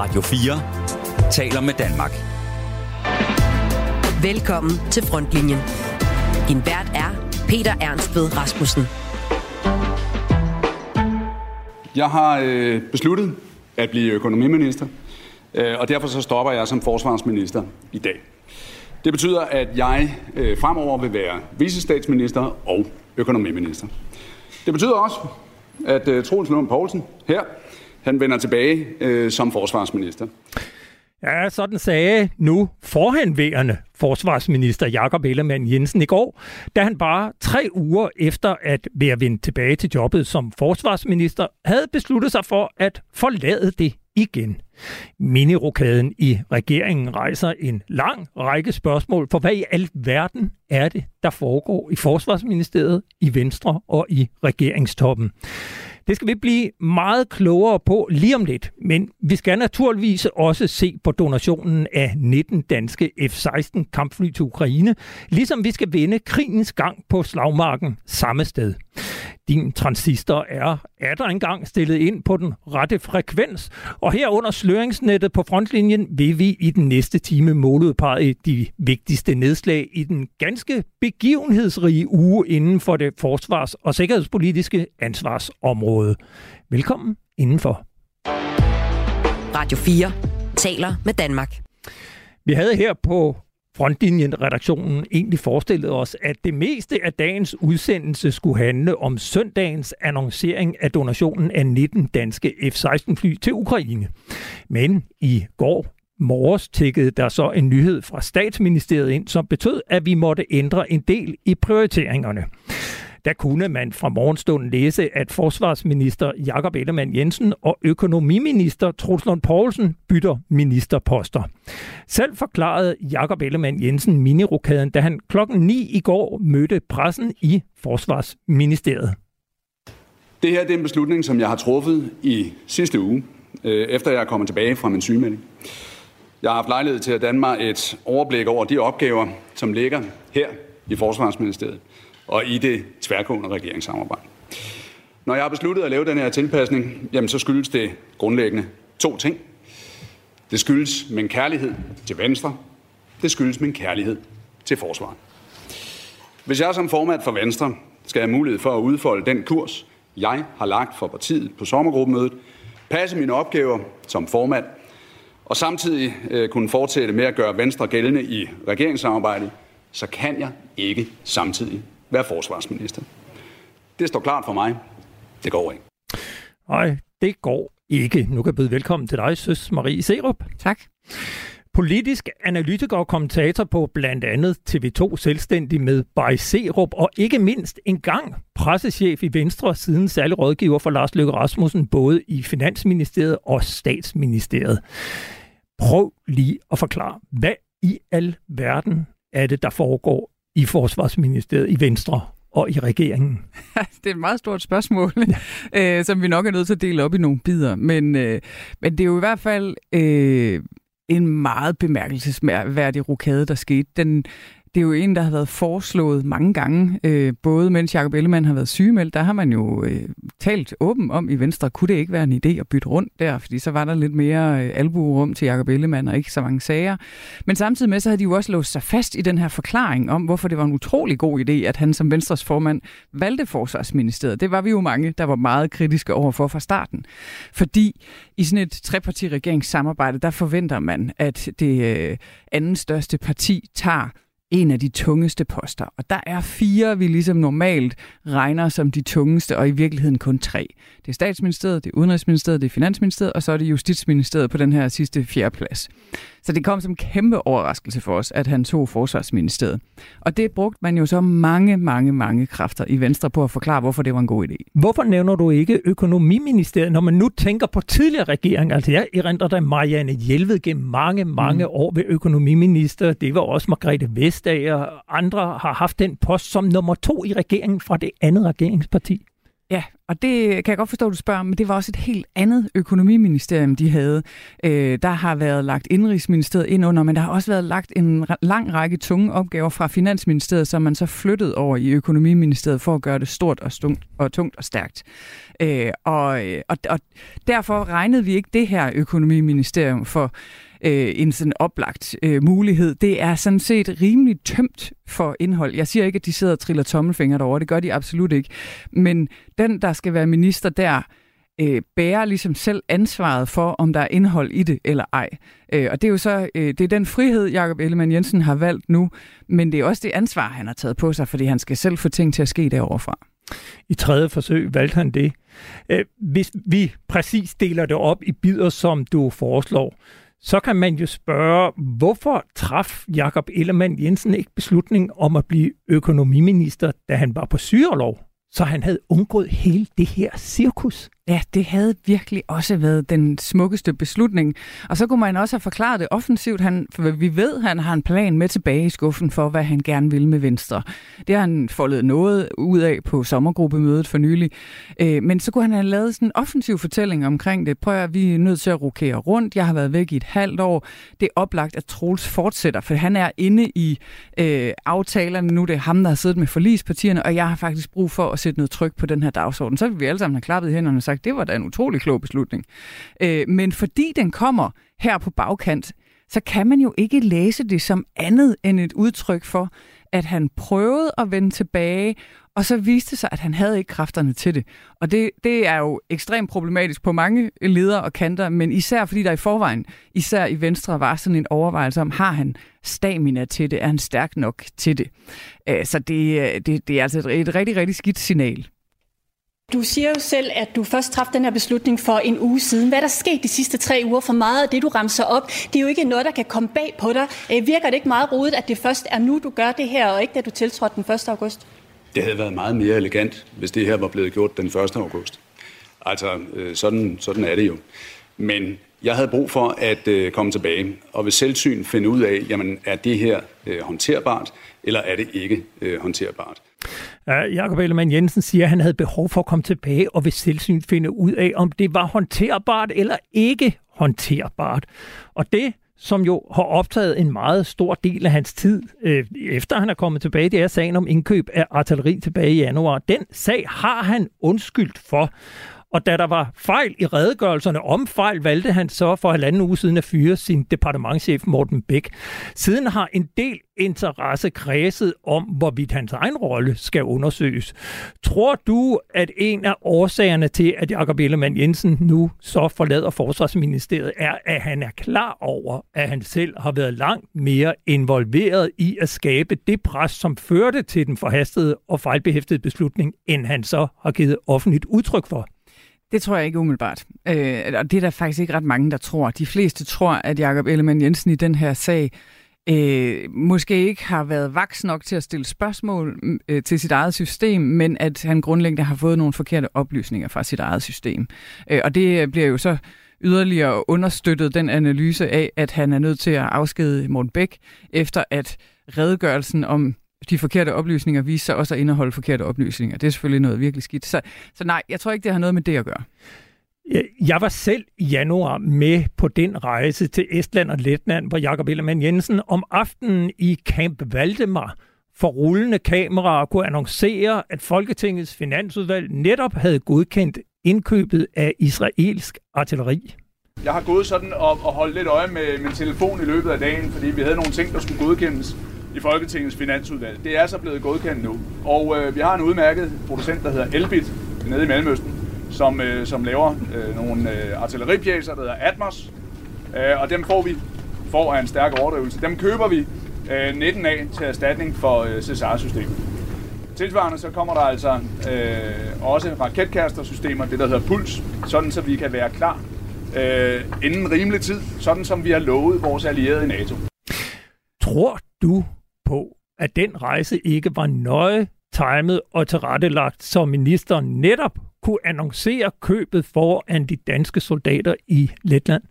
Radio 4 taler med Danmark. Velkommen til Frontlinjen. Din vært er Peter Ernst ved Rasmussen. Jeg har øh, besluttet at blive økonomiminister, øh, og derfor så stopper jeg som forsvarsminister i dag. Det betyder, at jeg øh, fremover vil være vicestatsminister og økonomiminister. Det betyder også, at øh, Troels Lund Poulsen her, han vender tilbage øh, som forsvarsminister. Ja, sådan sagde nu forhenværende forsvarsminister Jakob Ellemann Jensen i går, da han bare tre uger efter at være vendt tilbage til jobbet som forsvarsminister, havde besluttet sig for at forlade det igen. Minirokaden i regeringen rejser en lang række spørgsmål for, hvad i al verden er det, der foregår i Forsvarsministeriet, i Venstre og i regeringstoppen. Det skal vi blive meget klogere på lige om lidt, men vi skal naturligvis også se på donationen af 19 danske F-16 kampfly til Ukraine, ligesom vi skal vende krigens gang på slagmarken samme sted. Din transistor er er der engang stillet ind på den rette frekvens, og her under sløringsnettet på frontlinjen vil vi i den næste time måleudpege de vigtigste nedslag i den ganske begivenhedsrige uge inden for det forsvars- og sikkerhedspolitiske ansvarsområde. Velkommen indenfor. Radio 4 taler med Danmark. Vi havde her på Frontlinjen-redaktionen egentlig forestillede os, at det meste af dagens udsendelse skulle handle om søndagens annoncering af donationen af 19 danske F-16-fly til Ukraine. Men i går morges tækkede der så en nyhed fra statsministeriet ind, som betød, at vi måtte ændre en del i prioriteringerne der kunne man fra morgenstunden læse, at forsvarsminister Jakob Ellemann Jensen og økonomiminister Troels Lund Poulsen bytter ministerposter. Selv forklarede Jakob Ellemann Jensen minirokaden, da han klokken 9 i går mødte pressen i Forsvarsministeriet. Det her det er en beslutning, som jeg har truffet i sidste uge, øh, efter jeg er kommet tilbage fra min sygemelding. Jeg har haft lejlighed til at danne mig et overblik over de opgaver, som ligger her i Forsvarsministeriet og i det tværgående regeringssamarbejde. Når jeg har besluttet at lave den her tilpasning, jamen så skyldes det grundlæggende to ting. Det skyldes min kærlighed til Venstre. Det skyldes min kærlighed til forsvaret. Hvis jeg som formand for Venstre skal have mulighed for at udfolde den kurs, jeg har lagt for partiet på sommergruppemødet, passe mine opgaver som formand, og samtidig øh, kunne fortsætte med at gøre Venstre gældende i regeringssamarbejdet, så kan jeg ikke samtidig være forsvarsminister. Det står klart for mig. Det går ikke. Nej, det går ikke. Nu kan jeg byde velkommen til dig, Søs Marie Serup. Tak. Politisk analytiker og kommentator på blandt andet TV2 Selvstændig med Bay Serup, og ikke mindst engang pressechef i Venstre, siden særlig rådgiver for Lars Løkke Rasmussen, både i Finansministeriet og Statsministeriet. Prøv lige at forklare, hvad i al verden er det, der foregår i Forsvarsministeriet, i Venstre og i regeringen? det er et meget stort spørgsmål, ja. øh, som vi nok er nødt til at dele op i nogle bidder. Men, øh, men det er jo i hvert fald øh, en meget bemærkelsesværdig rokade, der skete. Den, det er jo en, der har været foreslået mange gange, øh, både mens Jacob Ellemann har været sygemeldt, der har man jo øh, talt åben om i Venstre, kunne det ikke være en idé at bytte rundt der, fordi så var der lidt mere øh, albuerum til Jacob Ellemann og ikke så mange sager. Men samtidig med, så havde de jo også låst sig fast i den her forklaring om, hvorfor det var en utrolig god idé, at han som Venstres formand valgte Forsvarsministeriet. Det var vi jo mange, der var meget kritiske overfor fra starten. Fordi i sådan et trepartiregeringssamarbejde, der forventer man, at det øh, anden største parti tager en af de tungeste poster. Og der er fire, vi ligesom normalt regner som de tungeste, og i virkeligheden kun tre. Det er statsministeriet, det er udenrigsministeriet, det er finansministeriet, og så er det justitsministeriet på den her sidste fjerde plads. Så det kom som en kæmpe overraskelse for os, at han tog forsvarsministeriet. Og det brugte man jo så mange, mange, mange kræfter i Venstre på at forklare, hvorfor det var en god idé. Hvorfor nævner du ikke økonomiministeriet, når man nu tænker på tidligere regering? Altså jeg erindrer da Marianne Hjelved gennem mange, mange mm. år ved økonomiminister. Det var også Margrethe Vestager. Andre har haft den post som nummer to i regeringen fra det andet regeringsparti. Ja, og det kan jeg godt forstå, at du spørger, men det var også et helt andet økonomiministerium, de havde. Øh, der har været lagt indrigsministeriet ind under, men der har også været lagt en lang række tunge opgaver fra Finansministeriet, som man så flyttede over i økonomiministeriet for at gøre det stort og, stungt, og tungt og stærkt. Øh, og, øh, og, og derfor regnede vi ikke det her økonomiministerium for øh, en sådan oplagt øh, mulighed. Det er sådan set rimelig tømt for indhold. Jeg siger ikke, at de sidder og triller tommelfingre derovre. Det gør de absolut ikke. Men den, der skal være minister der, øh, bærer ligesom selv ansvaret for, om der er indhold i det eller ej. Øh, og det er jo så øh, det er den frihed, Jakob Ellemann Jensen har valgt nu, men det er også det ansvar, han har taget på sig, fordi han skal selv få ting til at ske deroverfra. I tredje forsøg valgte han det. Øh, hvis vi præcis deler det op i bidder, som du foreslår, så kan man jo spørge, hvorfor traf Jakob Ellemann Jensen ikke beslutning om at blive økonomiminister, da han var på syrelov? Så han havde undgået hele det her cirkus. Ja, det havde virkelig også været den smukkeste beslutning. Og så kunne man også have forklaret det offensivt. Han, for vi ved, at han har en plan med tilbage i skuffen for, hvad han gerne vil med Venstre. Det har han foldet noget ud af på sommergruppemødet for nylig. Øh, men så kunne han have lavet sådan en offensiv fortælling omkring det. Prøv at vi er nødt til at rokere rundt. Jeg har været væk i et halvt år. Det er oplagt, at Troels fortsætter, for han er inde i øh, aftalerne nu. Det er ham, der har siddet med forlispartierne, og jeg har faktisk brug for at sætte noget tryk på den her dagsorden. Så vil vi alle sammen have klappet i hænderne og sagt, sagt, det var da en utrolig klog beslutning. Øh, men fordi den kommer her på bagkant, så kan man jo ikke læse det som andet end et udtryk for, at han prøvede at vende tilbage, og så viste det sig, at han havde ikke kræfterne til det. Og det, det er jo ekstremt problematisk på mange ledere og kanter, men især fordi der i forvejen, især i Venstre, var sådan en overvejelse om, har han stamina til det? Er han stærk nok til det? Øh, så det, øh, det, det er altså et, et rigtig, rigtig skidt signal. Du siger jo selv, at du først træffede den her beslutning for en uge siden. Hvad er der sket de sidste tre uger for meget af det, du ramser op? Det er jo ikke noget, der kan komme bag på dig. Øh, virker det ikke meget rodet, at det først er nu, du gør det her, og ikke da du tiltrådte den 1. august? Det havde været meget mere elegant, hvis det her var blevet gjort den 1. august. Altså, øh, sådan, sådan er det jo. Men jeg havde brug for at øh, komme tilbage og ved selvsyn finde ud af, jamen, er det her øh, håndterbart, eller er det ikke håndterbart? Øh, Jakob Ellemann Jensen siger, at han havde behov for at komme tilbage og ved selvsyn finde ud af, om det var håndterbart eller ikke håndterbart. Og det, som jo har optaget en meget stor del af hans tid, øh, efter han er kommet tilbage, det er sagen om indkøb af artilleri tilbage i januar. Den sag har han undskyldt for. Og da der var fejl i redegørelserne om fejl, valgte han så for halvanden uge siden at fyre sin departementchef Morten Bæk. Siden har en del interesse kredset om, hvorvidt hans egen rolle skal undersøges. Tror du, at en af årsagerne til, at Jakob Ellemann Jensen nu så forlader Forsvarsministeriet, er, at han er klar over, at han selv har været langt mere involveret i at skabe det pres, som førte til den forhastede og fejlbehæftede beslutning, end han så har givet offentligt udtryk for? Det tror jeg ikke umiddelbart. Øh, og det er der faktisk ikke ret mange, der tror. De fleste tror, at Jakob Ellemann Jensen i den her sag øh, måske ikke har været vaks nok til at stille spørgsmål mm, øh, til sit eget system, men at han grundlæggende har fået nogle forkerte oplysninger fra sit eget system. Øh, og det bliver jo så yderligere understøttet den analyse af, at han er nødt til at afskede Morten Bæk, efter at redegørelsen om de forkerte oplysninger viser sig også at indeholde forkerte oplysninger. Det er selvfølgelig noget virkelig skidt. Så, så nej, jeg tror ikke, det har noget med det at gøre. Jeg var selv i januar med på den rejse til Estland og Letland, hvor Jakob Ellemann Jensen om aftenen i Camp Valdemar for rullende kameraer kunne annoncere, at Folketingets finansudvalg netop havde godkendt indkøbet af israelsk artilleri. Jeg har gået sådan og, og holdt lidt øje med min telefon i løbet af dagen, fordi vi havde nogle ting, der skulle godkendes i Folketingets finansudvalg. Det er så blevet godkendt nu. Og øh, vi har en udmærket producent, der hedder Elbit, nede i Mellemøsten, som, øh, som laver øh, nogle øh, artilleripjæser, der hedder Atmos. Øh, og dem får vi, for en stærk overdrivelse, dem køber vi øh, 19 af til erstatning for øh, Cesar-systemet. Tilsvarende så kommer der altså øh, også raketkastersystemer, det der hedder Puls, sådan så vi kan være klar øh, inden rimelig tid, sådan som vi har lovet vores allierede i NATO. Tror du, på, at den rejse ikke var nøje timet og tilrettelagt, så ministeren netop kunne annoncere købet foran de danske soldater i Letland?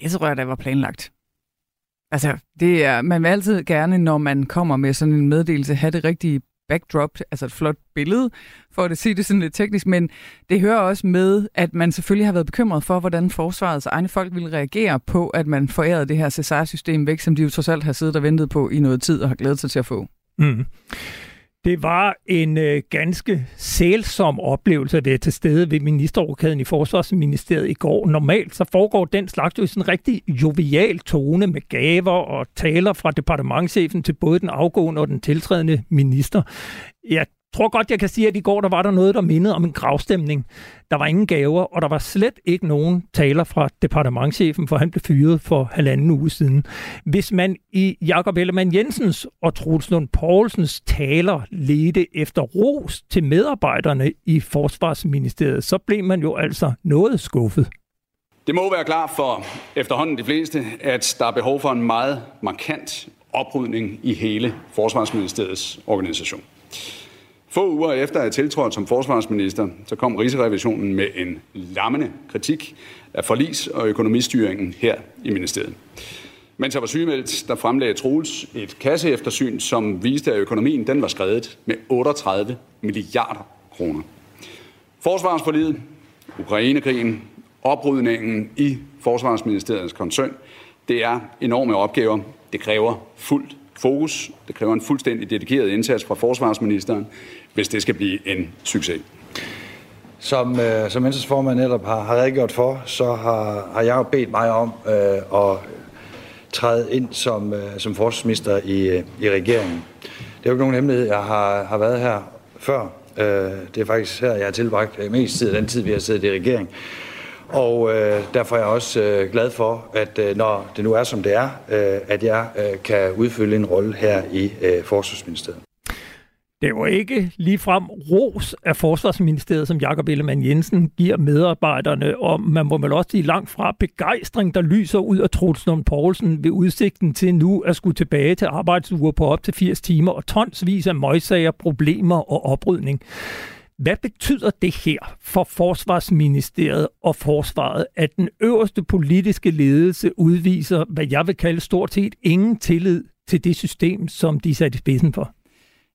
Det tror jeg, der var planlagt. Altså, det er, man vil altid gerne, når man kommer med sådan en meddelelse, have det rigtige backdrop, altså et flot billede, for at sige det sådan lidt teknisk, men det hører også med, at man selvfølgelig har været bekymret for, hvordan forsvarets egne folk ville reagere på, at man forærede det her Cesar-system væk, som de jo trods alt har siddet og ventet på i noget tid og har glædet sig til at få. Mm. Det var en øh, ganske sælsom oplevelse at være til stede ved ministerrokaden i Forsvarsministeriet i går. Normalt så foregår den slags jo i sådan en rigtig jovial tone med gaver og taler fra departementchefen til både den afgående og den tiltrædende minister. Jeg tror godt, jeg kan sige, at i går der var der noget, der mindede om en gravstemning. Der var ingen gaver, og der var slet ikke nogen taler fra departementchefen, for han blev fyret for halvanden uge siden. Hvis man i Jakob Ellemann Jensens og Troels Lund Poulsens taler ledte efter ros til medarbejderne i Forsvarsministeriet, så blev man jo altså noget skuffet. Det må være klart for efterhånden de fleste, at der er behov for en meget markant oprydning i hele Forsvarsministeriets organisation. Få uger efter at tiltrådt som forsvarsminister, så kom Rigsrevisionen med en lammende kritik af forlis- og økonomistyringen her i ministeriet. Mens jeg var sygemeldt, der fremlagde Troels et kasseeftersyn, som viste, at økonomien den var skredet med 38 milliarder kroner. Forsvarsforlidet, Ukrainekrigen, oprydningen i Forsvarsministeriets koncern, det er enorme opgaver. Det kræver fuldt fokus. Det kræver en fuldstændig dedikeret indsats fra forsvarsministeren, hvis det skal blive en succes. Som, øh, som Venstres formand netop har, har redegjort for, så har, har jeg jo bedt mig om øh, at træde ind som, øh, som forsvarsminister i, øh, i regeringen. Det er jo ikke nogen hemmelighed, jeg har, har været her før. Øh, det er faktisk her, jeg har tilbragt mest tid af den tid, vi har siddet i regering. Og øh, derfor er jeg også øh, glad for, at øh, når det nu er, som det er, øh, at jeg øh, kan udfylde en rolle her i øh, Forsvarsministeriet. Det var ikke ligefrem ros af Forsvarsministeriet, som Jakob Ellemann Jensen giver medarbejderne om. Man må vel også sige langt fra begejstring, der lyser ud af Troels Lund Poulsen ved udsigten til nu at skulle tilbage til arbejdsuger på op til 80 timer og tonsvis af møgsager, problemer og oprydning. Hvad betyder det her for Forsvarsministeriet og Forsvaret, at den øverste politiske ledelse udviser, hvad jeg vil kalde stort set ingen tillid til det system, som de er sat i spidsen for?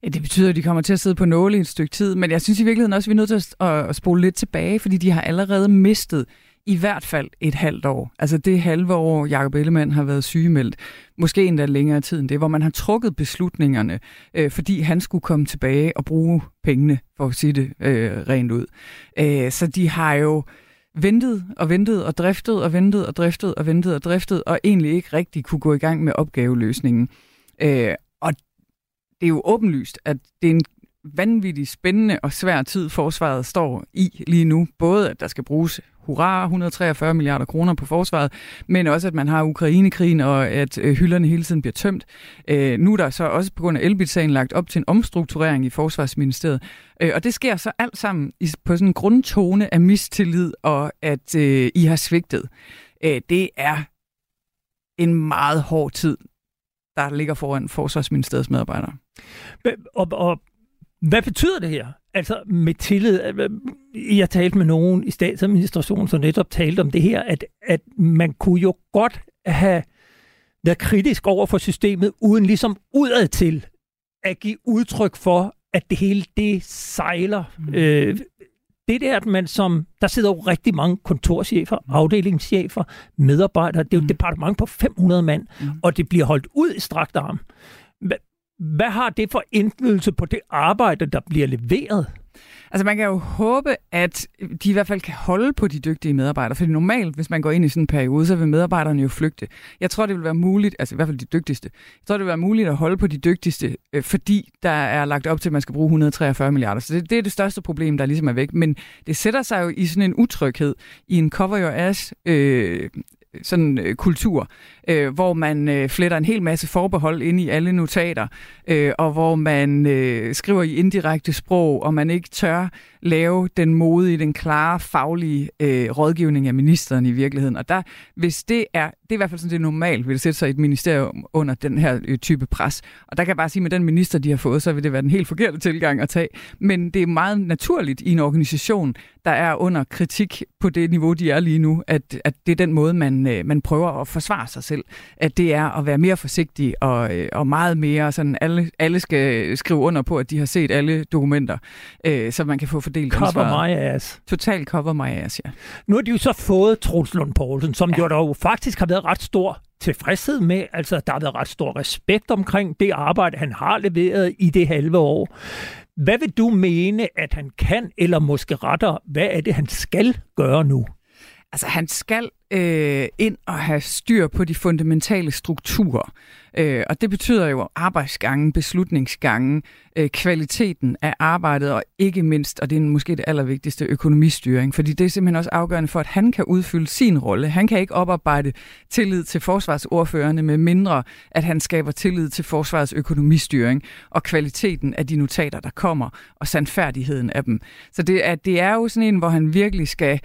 Ja, det betyder, at de kommer til at sidde på nåle i et stykke tid, men jeg synes i virkeligheden også, at vi er nødt til at, spole lidt tilbage, fordi de har allerede mistet i hvert fald et halvt år. Altså det halve år, Jacob Ellemann har været sygemeldt, måske endda længere tid end det, hvor man har trukket beslutningerne, øh, fordi han skulle komme tilbage og bruge pengene, for at sige det øh, rent ud. Øh, så de har jo ventet og ventet og driftet og ventet og driftet og ventet og driftet, og egentlig ikke rigtig kunne gå i gang med opgaveløsningen. Øh, og det er jo åbenlyst, at det er en vanvittigt spændende og svær tid, forsvaret står i lige nu. Både at der skal bruges hurra, 143 milliarder kroner på forsvaret, men også at man har Ukrainekrigen, og at øh, hylderne hele tiden bliver tømt. Øh, nu er der så også på grund af Elbit-sagen lagt op til en omstrukturering i Forsvarsministeriet, øh, og det sker så alt sammen i, på sådan en grundtone af mistillid, og at øh, I har svigtet. Øh, det er en meget hård tid, der ligger foran Forsvarsministeriets medarbejdere. Og, og hvad betyder det her? Altså med tillid. Jeg talte med nogen i statsadministrationen, som netop talte om det her, at, at man kunne jo godt have været kritisk over for systemet, uden ligesom udad til at give udtryk for, at det hele det sejler. Mm. Øh, det der, at man som, der sidder jo rigtig mange kontorchefer, mm. afdelingschefer, medarbejdere, det er jo et mm. departement på 500 mand, mm. og det bliver holdt ud i strakt arm. Hvad har det for indflydelse på det arbejde, der bliver leveret? Altså man kan jo håbe, at de i hvert fald kan holde på de dygtige medarbejdere, for normalt, hvis man går ind i sådan en periode, så vil medarbejderne jo flygte. Jeg tror, det vil være muligt, altså i hvert fald de dygtigste, jeg tror, det vil være muligt at holde på de dygtigste, øh, fordi der er lagt op til, at man skal bruge 143 milliarder. Så det, det er det største problem, der ligesom er væk. Men det sætter sig jo i sådan en utryghed, i en cover your ass øh, sådan øh, kultur, øh, hvor man øh, fletter en hel masse forbehold ind i alle notater, øh, og hvor man øh, skriver i indirekte sprog, og man ikke tør lave den modige, den klare, faglige øh, rådgivning af ministeren i virkeligheden. Og der, hvis det er, det er i hvert fald sådan, det er normalt, vil det sætte sig i et ministerium under den her øh, type pres. Og der kan jeg bare sige, at med den minister, de har fået, så vil det være den helt forkerte tilgang at tage. Men det er meget naturligt i en organisation, der er under kritik på det niveau, de er lige nu, at, at det er den måde, man, øh, man prøver at forsvare sig selv. At det er at være mere forsigtig og, øh, og meget mere sådan, alle, alle skal skrive under på, at de har set alle dokumenter, øh, så man kan få fordelt Cover ansvaret. my ass. Total cover my ass, ja. Nu har de jo så fået Troels Lund Poulsen, som ja. jo dog faktisk har været ret stor tilfredshed med. Altså, der har været ret stor respekt omkring det arbejde, han har leveret i det halve år. Hvad vil du mene, at han kan, eller måske retter, hvad er det, han skal gøre nu? Altså, han skal øh, ind og have styr på de fundamentale strukturer. Øh, og det betyder jo arbejdsgangen, beslutningsgangen, øh, kvaliteten af arbejdet, og ikke mindst, og det er måske det allervigtigste, økonomistyring. Fordi det er simpelthen også afgørende for, at han kan udfylde sin rolle. Han kan ikke oparbejde tillid til forsvarsordførende, med mindre at han skaber tillid til forsvarets økonomistyring og kvaliteten af de notater, der kommer, og sandfærdigheden af dem. Så det er, det er jo sådan en, hvor han virkelig skal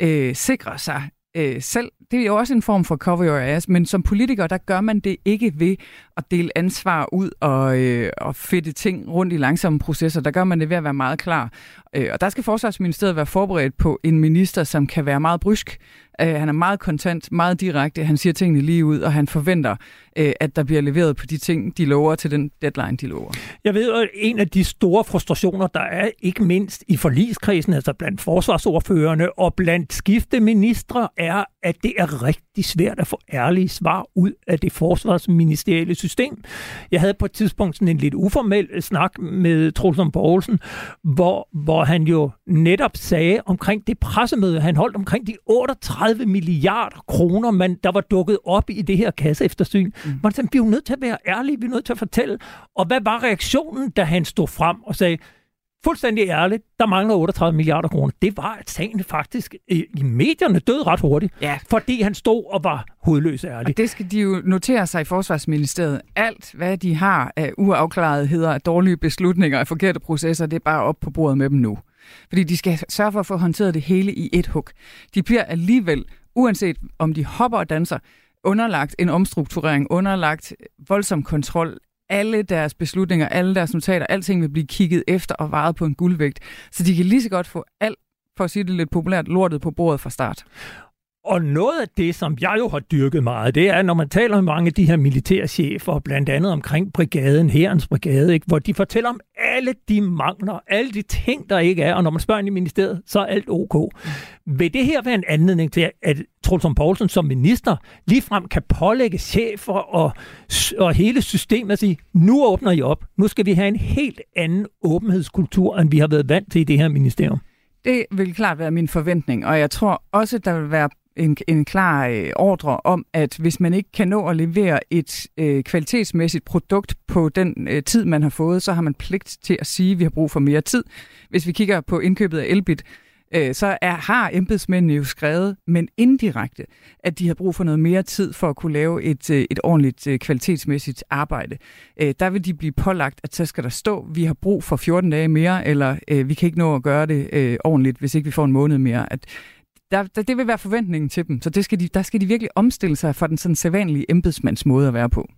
øh, sikre sig øh, selv. Det er jo også en form for cover your ass, men som politiker, der gør man det ikke ved at dele ansvar ud og, øh, og fedte ting rundt i langsomme processer. Der gør man det ved at være meget klar. Øh, og der skal Forsvarsministeriet være forberedt på en minister, som kan være meget brysk, Øh, han er meget kontant, meget direkte, han siger tingene lige ud, og han forventer, øh, at der bliver leveret på de ting, de lover til den deadline, de lover. Jeg ved, at en af de store frustrationer, der er ikke mindst i forligskredsen, altså blandt forsvarsordførende og blandt skifte ministre, er, at det er rigtig svært at få ærlige svar ud af det forsvarsministerielle system. Jeg havde på et tidspunkt sådan en lidt uformel snak med Trulsund Poulsen, hvor, hvor han jo netop sagde omkring det pressemøde, han holdt omkring de 38 30 milliarder kroner, man, der var dukket op i det her kasseeftersyn. Mm. Man sagde, vi er jo nødt til at være ærlige, vi er nødt til at fortælle. Og hvad var reaktionen, da han stod frem og sagde, fuldstændig ærligt, der mangler 38 milliarder kroner. Det var, at sagen faktisk i, i medierne døde ret hurtigt, ja. fordi han stod og var hovedløs ærlig. Og det skal de jo notere sig i Forsvarsministeriet. Alt, hvad de har af uafklaretheder, af dårlige beslutninger, af forkerte processer, det er bare op på bordet med dem nu. Fordi de skal sørge for at få håndteret det hele i et hug. De bliver alligevel, uanset om de hopper og danser, underlagt en omstrukturering, underlagt voldsom kontrol. Alle deres beslutninger, alle deres notater, alting vil blive kigget efter og varet på en guldvægt. Så de kan lige så godt få alt, for at sige det lidt populært, lortet på bordet fra start. Og noget af det, som jeg jo har dyrket meget, det er, når man taler med mange af de her militærchefer, blandt andet omkring brigaden, herrens brigade, ikke, hvor de fortæller om alle de mangler, alle de ting, der ikke er, og når man spørger ind i ministeriet, så er alt ok. Vil det her være en anledning til, at Trulsund Poulsen som minister ligefrem kan pålægge chefer og, og hele systemet at sige, nu åbner I op, nu skal vi have en helt anden åbenhedskultur, end vi har været vant til i det her ministerium? Det vil klart være min forventning, og jeg tror også, der vil være en, en klar øh, ordre om, at hvis man ikke kan nå at levere et øh, kvalitetsmæssigt produkt på den øh, tid, man har fået, så har man pligt til at sige, at vi har brug for mere tid. Hvis vi kigger på indkøbet af Elbit, øh, så er, har embedsmændene jo skrevet, men indirekte, at de har brug for noget mere tid for at kunne lave et, øh, et ordentligt øh, kvalitetsmæssigt arbejde. Øh, der vil de blive pålagt, at så skal der stå, vi har brug for 14 dage mere, eller øh, vi kan ikke nå at gøre det øh, ordentligt, hvis ikke vi får en måned mere. At der, der, det vil være forventningen til dem. Så det skal de, der skal de virkelig omstille sig for den sådan sædvanlige embedsmands måde at være på.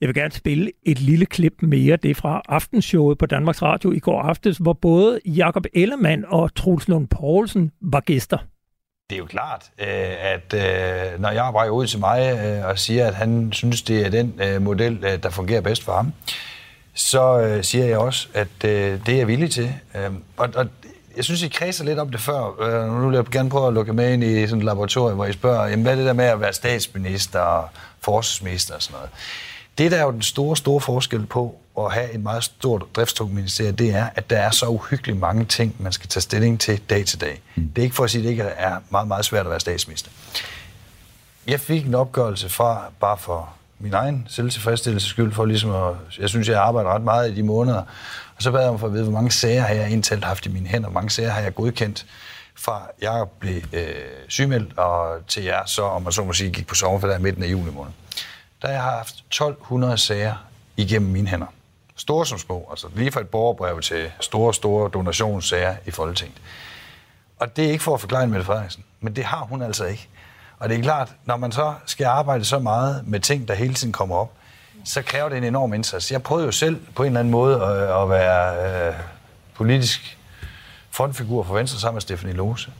Jeg vil gerne spille et lille klip mere. Det er fra aftenshowet på Danmarks Radio i går aftes, hvor både Jakob Ellemann og Troels Lund Poulsen var gæster. Det er jo klart, øh, at øh, når jeg rækker ud til mig øh, og siger, at han synes, det er den model, der fungerer bedst for ham, så siger jeg også, at det er jeg villig til. Og, og jeg synes, I kredser lidt om det før. Øh, nu vil jeg gerne prøve at lukke med ind i sådan et laboratorium, hvor I spørger, jamen, hvad er det der med at være statsminister og forsvarsminister og sådan noget? Det, der er jo den store, store forskel på at have et meget stort driftstungt ministerie, det er, at der er så uhyggeligt mange ting, man skal tage stilling til dag til dag. Mm. Det er ikke for at sige, at det ikke er meget, meget svært at være statsminister. Jeg fik en opgørelse fra, bare for min egen selvtilfredsstillelse skyld, for ligesom at, jeg synes, jeg arbejder ret meget i de måneder, og så bad jeg om for at vide, hvor mange sager har jeg indtalt haft i mine hænder, hvor mange sager har jeg godkendt, fra jeg blev øh, sygemeldt, og til jeg så, om man så må sige, gik på sommerferie i midten af juli måned. Der har jeg haft 1200 sager igennem mine hænder. Store som små, altså lige fra et borgerbrev til store, store donationssager i Folketinget. Og det er ikke for at forklare Mette Frederiksen, men det har hun altså ikke. Og det er klart, når man så skal arbejde så meget med ting, der hele tiden kommer op, så kræver det en enorm indsats. Jeg prøvede jo selv på en eller anden måde at, at være øh, politisk frontfigur for Venstre sammen med Stefanie Lose.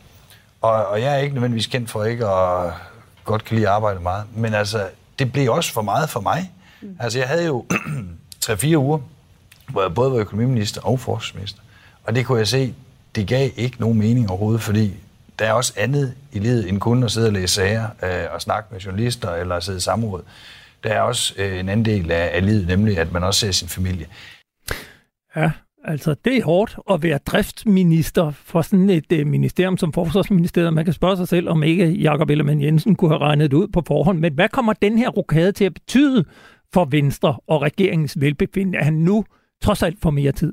Og, og jeg er ikke nødvendigvis kendt for ikke at godt kan lide at arbejde meget. Men altså, det blev også for meget for mig. Mm. Altså, jeg havde jo 3-4 uger, hvor jeg både var økonomiminister og forsvarsminister. Og det kunne jeg se, det gav ikke nogen mening overhovedet, fordi der er også andet i livet end kun at sidde og læse sager øh, og snakke med journalister eller sidde i samråd. Der er også øh, en anden del af, af livet, nemlig at man også ser sin familie. Ja, altså det er hårdt at være driftsminister for sådan et øh, ministerium som Forsvarsministeriet. Man kan spørge sig selv, om ikke Jakob Ellemann Jensen kunne have regnet det ud på forhånd. Men hvad kommer den her rokade til at betyde for Venstre og regeringens velbefindende, at han nu trods alt får mere tid?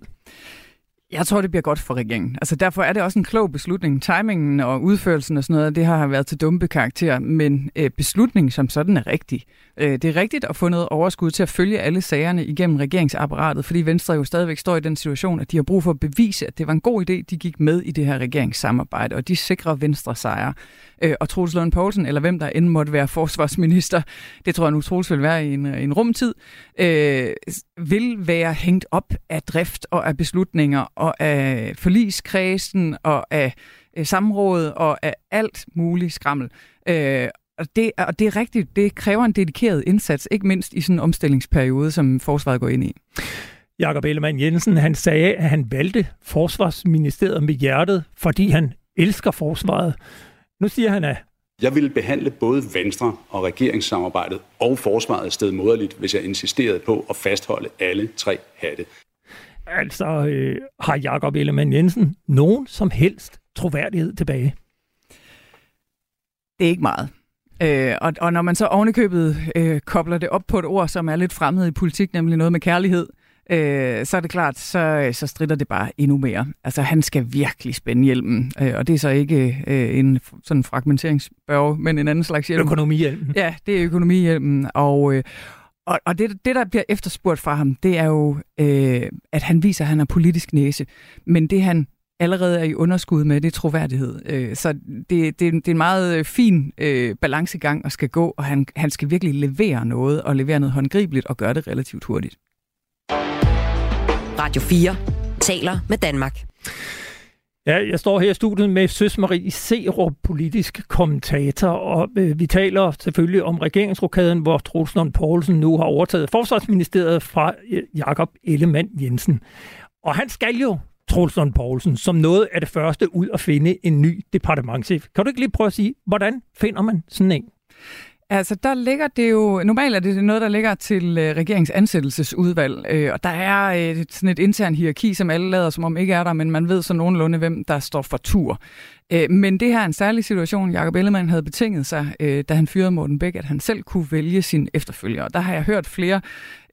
Jeg tror, det bliver godt for regeringen. Altså, derfor er det også en klog beslutning. Timingen og udførelsen og sådan noget, det har været til dumpe karakter, men øh, beslutningen som sådan er rigtig. Øh, det er rigtigt at få noget overskud til at følge alle sagerne igennem regeringsapparatet, fordi Venstre jo stadigvæk står i den situation, at de har brug for at bevise, at det var en god idé, de gik med i det her regeringssamarbejde, og de sikrer Venstre sejre. Øh, og Troels Lund Poulsen, eller hvem der end måtte være forsvarsminister, det tror jeg nu Troels vil være i en, øh, en rumtid, øh, vil være hængt op af drift og af beslutninger og af forligskredsen og af øh, samråd og af alt muligt skrammel. Øh, og det, og det er rigtigt, det kræver en dedikeret indsats, ikke mindst i sådan en omstillingsperiode, som forsvaret går ind i. Jakob Ellemann Jensen, han sagde, at han valgte forsvarsministeriet med hjertet, fordi han elsker forsvaret. Nu siger han, at jeg ville behandle både Venstre og regeringssamarbejdet og forsvaret stedmoderligt, hvis jeg insisterede på at fastholde alle tre hatte. Altså, øh, har Jakob Ellemann Jensen nogen som helst troværdighed tilbage? Det er ikke meget. Øh, og, og når man så ovenikøbet øh, kobler det op på et ord, som er lidt fremmed i politik, nemlig noget med kærlighed, øh, så er det klart, så, så strider det bare endnu mere. Altså, han skal virkelig spænde hjelmen, øh, og det er så ikke øh, en sådan fragmenteringsbørge, men en anden slags hjelm. Økonomihjelmen. Ja, det er økonomihjelmen, og... Øh, og, og det, det, der bliver efterspurgt fra ham, det er jo, øh, at han viser, at han har politisk næse. Men det, han allerede er i underskud med, det er troværdighed. Øh, så det, det, det er en meget øh, fin øh, balancegang at skal gå, og han, han skal virkelig levere noget, og levere noget håndgribeligt, og gøre det relativt hurtigt. Radio 4 taler med Danmark. Ja, jeg står her i studiet med Søs Marie Serup, politisk kommentator, og øh, vi taler selvfølgelig om regeringsrokaden, hvor Troels Poulsen nu har overtaget forsvarsministeriet fra øh, Jakob Ellemann Jensen. Og han skal jo, Troels Poulsen, som noget af det første ud at finde en ny departementchef. Kan du ikke lige prøve at sige, hvordan finder man sådan en? Altså, der ligger det jo... Normalt er det noget, der ligger til øh, regeringsansættelsesudvalg, øh, og der er øh, sådan et intern hierarki, som alle lader som om ikke er der, men man ved så nogenlunde, hvem der står for tur. Øh, men det her er en særlig situation. Jakob Ellemann havde betinget sig, øh, da han fyrede Morten Bæk, at han selv kunne vælge sin efterfølger. Og der har jeg hørt flere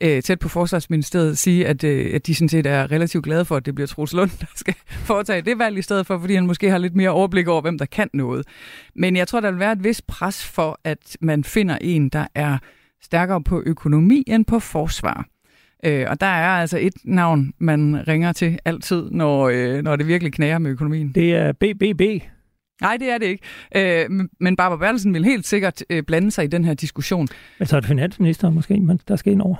øh, tæt på Forsvarsministeriet sige, at, øh, at de sådan set er relativt glade for, at det bliver Troels Lund, der skal foretage det valg i stedet for, fordi han måske har lidt mere overblik over, hvem der kan noget. Men jeg tror, der vil være et vis pres for, at man finder en, der er stærkere på økonomi end på forsvar. Øh, og der er altså et navn, man ringer til altid, når, øh, når det virkelig knager med økonomien. Det er BBB. Nej, det er det ikke. Øh, men Barbara Bertelsen vil helt sikkert øh, blande sig i den her diskussion. Men så er det finansminister måske, der skal ind over.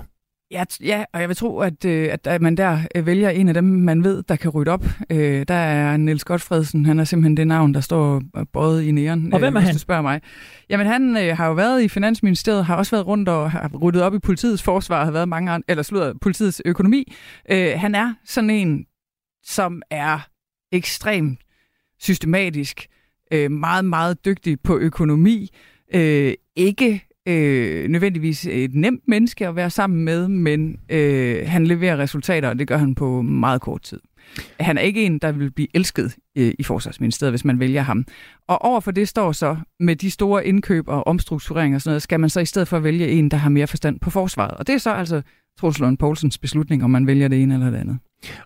Ja, ja, og jeg vil tro, at, øh, at man der øh, vælger en af dem, man ved, der kan rydde op. Øh, der er Niels Godfredsen, han er simpelthen det navn, der står både i næren. Og hvem er øh, han? du spørger mig. Jamen han øh, har jo været i Finansministeriet, har også været rundt og har ryddet op i politiets forsvar, har været mange andre, eller slået politiets økonomi. Øh, han er sådan en, som er ekstremt systematisk, øh, meget, meget dygtig på økonomi, øh, ikke øh, nødvendigvis et nemt menneske at være sammen med, men øh, han leverer resultater, og det gør han på meget kort tid. Han er ikke en, der vil blive elsket øh, i Forsvarsministeriet, hvis man vælger ham. Og overfor det står så, med de store indkøb og omstruktureringer og sådan noget, skal man så i stedet for vælge en, der har mere forstand på forsvaret. Og det er så altså Troels Lund Poulsens beslutning, om man vælger det ene eller det andet.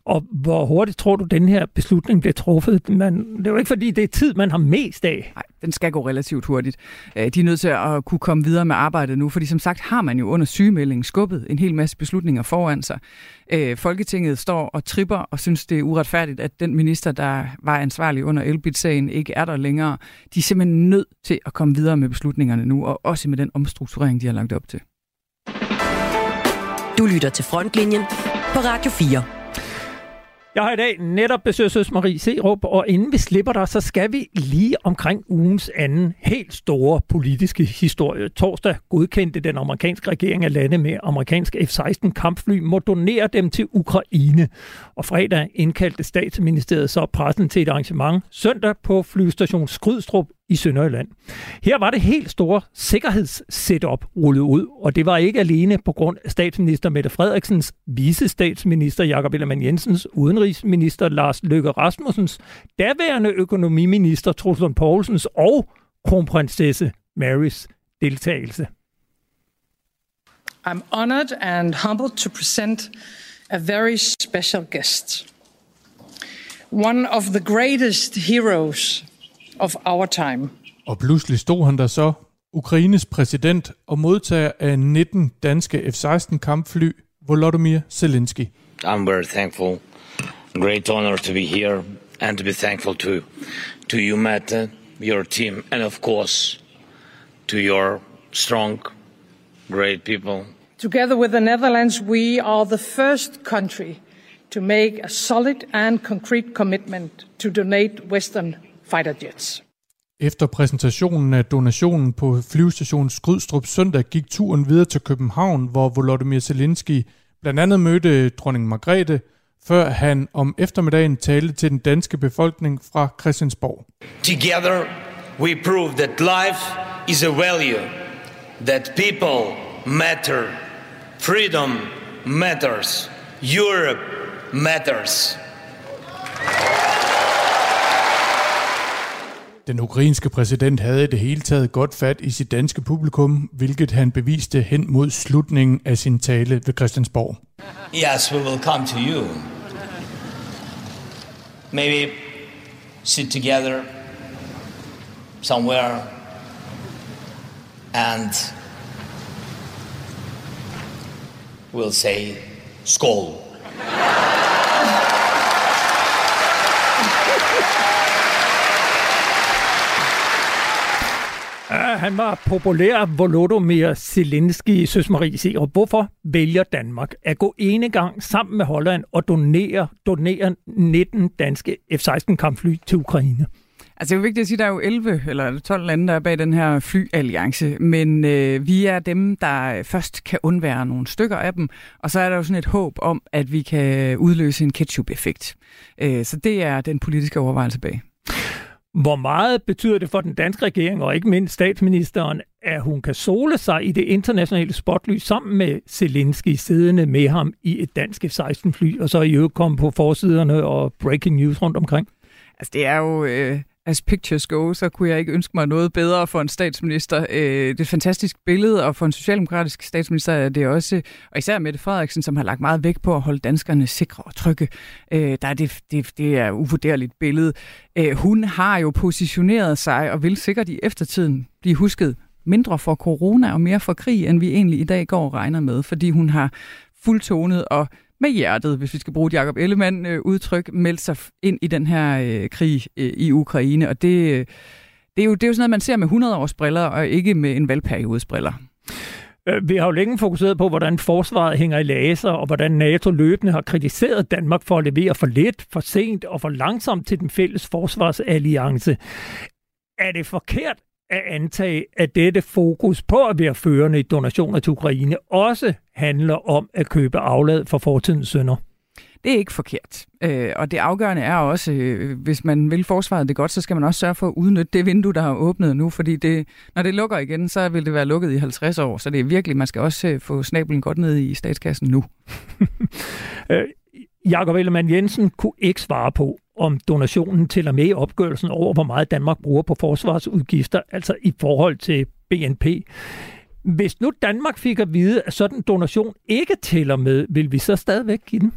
Og hvor hurtigt tror du, den her beslutning bliver truffet? Man, det er jo ikke, fordi det er tid, man har mest af. Nej, den skal gå relativt hurtigt. Øh, de er nødt til at kunne komme videre med arbejdet nu, fordi som sagt har man jo under sygemeldingen skubbet en hel masse beslutninger foran sig. Øh, Folketinget står og tripper og synes, det er uretfærdigt, at den minister, der var ansvarlig under Elbit-sagen, ikke er der længere. De er simpelthen nødt til at komme videre med beslutningerne nu, og også med den omstrukturering, de har lagt op til. Du lytter til Frontlinjen på Radio 4. Jeg har i dag netop besøgt Søs Marie Serup, og inden vi slipper dig, så skal vi lige omkring ugens anden helt store politiske historie. Torsdag godkendte den amerikanske regering at lande med amerikanske F-16 kampfly må donere dem til Ukraine. Og fredag indkaldte statsministeriet så pressen til et arrangement søndag på flystation Skrydstrup i Sønderjylland. Her var det helt store sikkerhedssetup rullet ud, og det var ikke alene på grund af statsminister Mette Frederiksens, vicestatsminister Jakob Ellemann Jensens, udenrigsminister Lars Løkke Rasmussens, daværende økonomiminister Truslund Poulsens og kronprinsesse Marys deltagelse. I'm honored and humbled to present a very special guest. One of the greatest heroes of our time. Og pludselig stod han der så, Ukraines præsident og modtager af 19 danske F-16 kampfly, Volodymyr Zelensky. I'm very thankful. Great honor to be here and to be thankful to, to you, Mette, your team, and of course to your strong, great people. Together with the Netherlands, we are the first country to make a solid and concrete commitment to donate Western fighter jets. Efter præsentationen af donationen på flyvestationen Skrydstrup søndag gik turen videre til København, hvor Volodymyr Zelensky blandt andet mødte dronning Margrethe, før han om eftermiddagen talte til den danske befolkning fra Christiansborg. Together we prove that life is a value, that people matter, freedom matters, Europe matters. Den ukrainske præsident havde i det hele taget godt fat i sit danske publikum, hvilket han beviste hen mod slutningen af sin tale ved Christiansborg. Yes, we will come to you. Maybe sit together somewhere and we'll say skål. Ja, han var populær Volodymyr Zelensky, Søs Marie Serup. Hvorfor vælger Danmark at gå ene gang sammen med Holland og donere, donere 19 danske F-16 kampfly til Ukraine? Altså det er jo vigtigt at sige, at der er jo 11 eller 12 lande, der er bag den her flyalliance, men øh, vi er dem, der øh, først kan undvære nogle stykker af dem, og så er der jo sådan et håb om, at vi kan udløse en ketchup-effekt. Øh, så det er den politiske overvejelse bag. Hvor meget betyder det for den danske regering, og ikke mindst statsministeren, at hun kan sole sig i det internationale spotlys sammen med Zelensky siddende med ham i et dansk F-16-fly, og så i øvrigt komme på forsiderne og breaking news rundt omkring? Altså det er jo... Øh as pictures go, så kunne jeg ikke ønske mig noget bedre for en statsminister. Øh, det er et fantastisk billede, og for en socialdemokratisk statsminister er det også, og især Mette Frederiksen, som har lagt meget vægt på at holde danskerne sikre og trygge. Øh, der er det, det, det er uvurderligt billede. Øh, hun har jo positioneret sig, og vil sikkert i eftertiden blive husket mindre for corona og mere for krig, end vi egentlig i dag går og regner med, fordi hun har fuldtonet og med hjertet, hvis vi skal bruge et Jacob Ellemann øh, udtryk, meldt sig ind i den her øh, krig øh, i Ukraine. Og det, øh, det, er jo, det er jo sådan noget, man ser med 100 års briller, og ikke med en valgperiodes briller. Øh, vi har jo længe fokuseret på, hvordan forsvaret hænger i laser, og hvordan NATO løbende har kritiseret Danmark for at levere for lidt, for sent og for langsomt til den fælles forsvarsalliance. Er det forkert at antage, at dette fokus på at være førende i donationer til Ukraine også handler om at købe aflad for fortidens sønder? Det er ikke forkert. Øh, og det afgørende er også, øh, hvis man vil forsvaret det godt, så skal man også sørge for at udnytte det vindue, der har åbnet nu, fordi det, når det lukker igen, så vil det være lukket i 50 år. Så det er virkelig, man skal også øh, få snabelen godt ned i statskassen nu. øh, Jakob Ellemann Jensen kunne ikke svare på, om donationen tæller med i opgørelsen over, hvor meget Danmark bruger på forsvarsudgifter, altså i forhold til BNP. Hvis nu Danmark fik at vide, at sådan en donation ikke tæller med, vil vi så stadigvæk give den?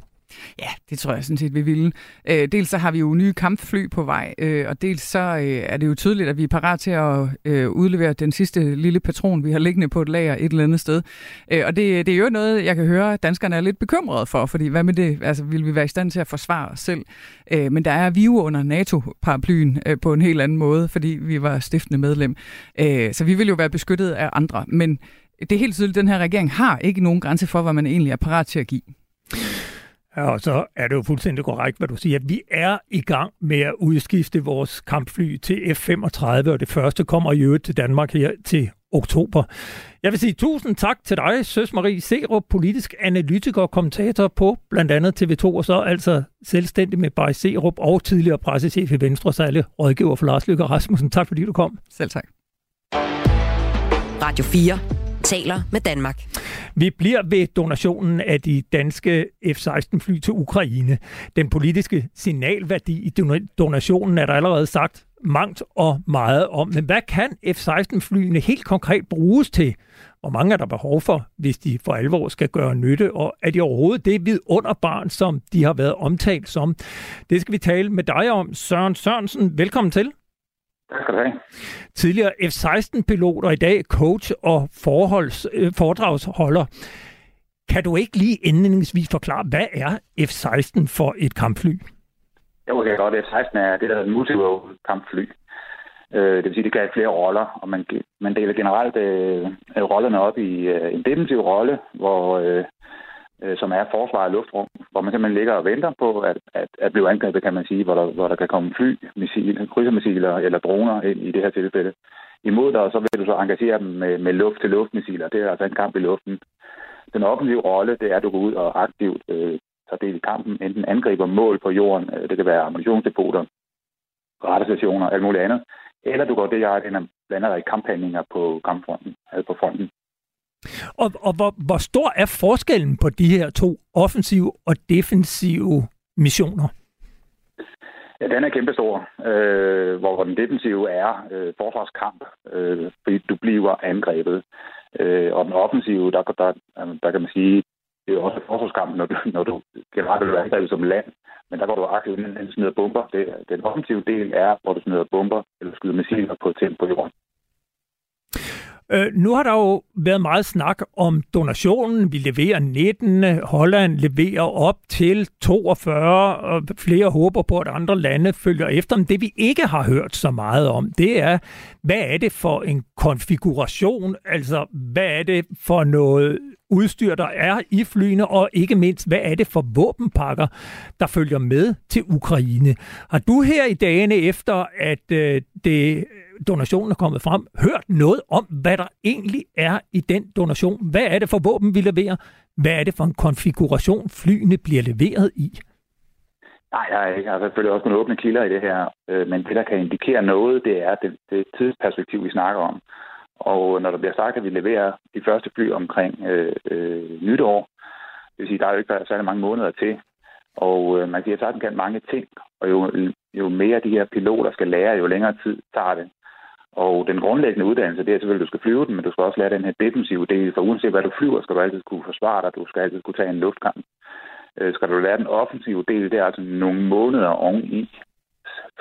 Ja, det tror jeg sådan set, vi ville. Øh, dels så har vi jo nye kampfly på vej, øh, og dels så øh, er det jo tydeligt, at vi er parat til at øh, udlevere den sidste lille patron, vi har liggende på et lager et eller andet sted. Øh, og det, det er jo noget, jeg kan høre, at danskerne er lidt bekymrede for, fordi hvad med det? Altså, vil vi være i stand til at forsvare os selv? Øh, men der er vi jo under NATO-paraplyen øh, på en helt anden måde, fordi vi var stiftende medlem. Øh, så vi vil jo være beskyttet af andre, men det er helt tydeligt, at den her regering har ikke nogen grænse for, hvad man egentlig er parat til at give. Ja, og så er det jo fuldstændig korrekt, hvad du siger. Vi er i gang med at udskifte vores kampfly til F-35, og det første kommer i øvrigt til Danmark her til oktober. Jeg vil sige tusind tak til dig, Søs Marie Serup, politisk analytiker og kommentator på blandt andet TV2, og så altså selvstændig med Bay Serup og tidligere pressechef i Venstre, særlig rådgiver for Lars Løkke Rasmussen. Tak fordi du kom. Selv tak. Radio 4 taler med Danmark. Vi bliver ved donationen af de danske F-16-fly til Ukraine. Den politiske signalværdi i donationen er der allerede sagt mangt og meget om. Men hvad kan F-16-flyene helt konkret bruges til? Hvor mange er der behov for, hvis de for alvor skal gøre nytte? Og er de overhovedet det vidunderbarn, som de har været omtalt som? Det skal vi tale med dig om. Søren Sørensen, velkommen til. Tak skal du have. Tidligere F-16-pilot og i dag coach og forholds, øh, foredragsholder. Kan du ikke lige indledningsvis forklare, hvad er F-16 for et kampfly? Jo, det er godt. F-16 er det, der hedder multi kampfly. Øh, det vil sige, det kan have flere roller, og man, man deler generelt øh, rollerne op i øh, en defensiv rolle, hvor øh, øh, som er forsvar af luftrum, hvor man simpelthen ligger og venter på at, at, at blive angrebet, kan man sige, hvor der, hvor der kan komme fly, missil, krydsermissiler eller droner ind i det her tilfælde. Imod dig, så vil du så engagere dem med, med luft-til-luft-missiler. Det er altså en kamp i luften. Den offensive rolle, det er, at du går ud og aktivt øh, tager del i kampen, enten angriber mål på jorden, øh, det kan være ammunitionsdepoter, radarsstationer, alt muligt andet, eller du går det, jeg blander dig i kamphandlinger på kampfronten, altså på fronten. Og, og hvor, hvor stor er forskellen på de her to offensive og defensive missioner? Ja, den er kæmpestor, øh, hvor den defensive er øh, forsvarskamp, øh, fordi du bliver angrebet. Øh, og den offensive, der, der, der kan man sige, det er også forsvarskamp, når du, når du generelt bliver angrebet som land, men der går du aktivt ind og smider bomber. Det, den offensive del er, hvor du smider bomber eller skyder missiler på tempo på jorden. Øh, nu har der jo været meget snak om donationen. Vi leverer 19, Holland leverer op til 42, og flere håber på, at andre lande følger efter. Men det vi ikke har hørt så meget om, det er, hvad er det for en konfiguration? Altså, hvad er det for noget udstyr, der er i flyene, og ikke mindst, hvad er det for våbenpakker, der følger med til Ukraine? Har du her i dagene efter, at øh, det donationen er kommet frem, hørt noget om, hvad der egentlig er i den donation? Hvad er det for våben, vi leverer? Hvad er det for en konfiguration, flyene bliver leveret i? Nej, jeg har selvfølgelig også nogle åbne kilder i det her, øh, men det, der kan indikere noget, det er det, det tidsperspektiv, vi snakker om. Og når der bliver sagt, at vi leverer de første fly omkring øh, øh, nytår, det vil sige, der er jo ikke særlig mange måneder til, og øh, man kan sige, at kan mange ting, og jo, jo mere de her piloter skal lære, jo længere tid tager det. Og den grundlæggende uddannelse, det er selvfølgelig, at du skal flyve den, men du skal også lære den her defensive del, for uanset hvad du flyver, skal du altid kunne forsvare dig, du skal altid kunne tage en luftkamp. Øh, skal du lære den offensive del, det er altså nogle måneder oven i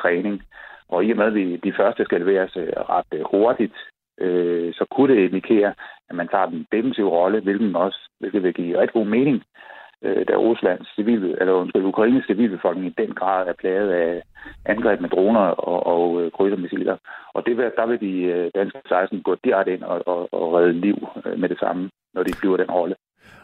træning. Og i og med, at vi, de første skal leveres øh, ret øh, hurtigt, øh, så kunne det indikere, at man tager den defensive rolle, hvilken også, hvilket vil give rigtig god mening, øh, da Ruslands civil, eller undskyld, Ukraines civilbefolkning i den grad er plaget af angreb med droner og, og øh, krydsermissiler. Og det, der vil de øh, danske 16 gå direkte ind og, og, og redde liv øh, med det samme, når de flyver den rolle.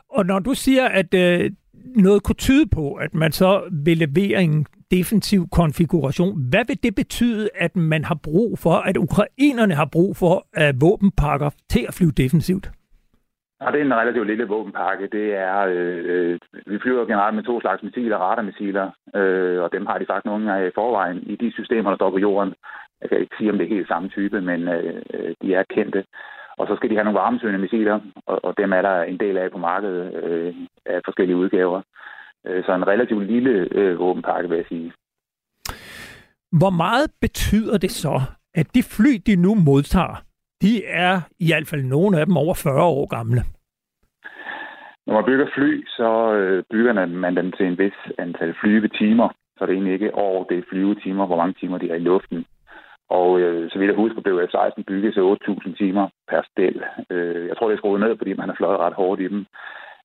Og når du siger, at øh, noget kunne tyde på, at man så vil levere en defensiv konfiguration, hvad vil det betyde, at man har brug for, at ukrainerne har brug for øh, våbenpakker til at flyve defensivt? Ja, det er en relativt lille våbenpakke. Det er, øh, øh, vi flyver generelt med to slags missiler, radarmissiler, øh, og dem har de faktisk nogle af i forvejen i de systemer, der står på jorden. Jeg kan ikke sige, om det er helt samme type, men øh, de er kendte. Og så skal de have nogle varmesøgende missiler, og, og dem er der en del af på markedet øh, af forskellige udgaver. Øh, så en relativt lille øh, våbenpakke, vil jeg sige. Hvor meget betyder det så, at de fly, de nu modtager, de er i hvert fald nogle af dem over 40 år gamle? Når man bygger fly, så øh, bygger man dem til en vis antal flyvetimer. Så det er egentlig ikke år, det er flyvetimer, hvor mange timer de er i luften. Og øh, så vidt jeg husker, blev F-16 bygget til 8.000 timer per stel. Øh, jeg tror, det er skruet ned, fordi man har fløjet ret hårdt i dem.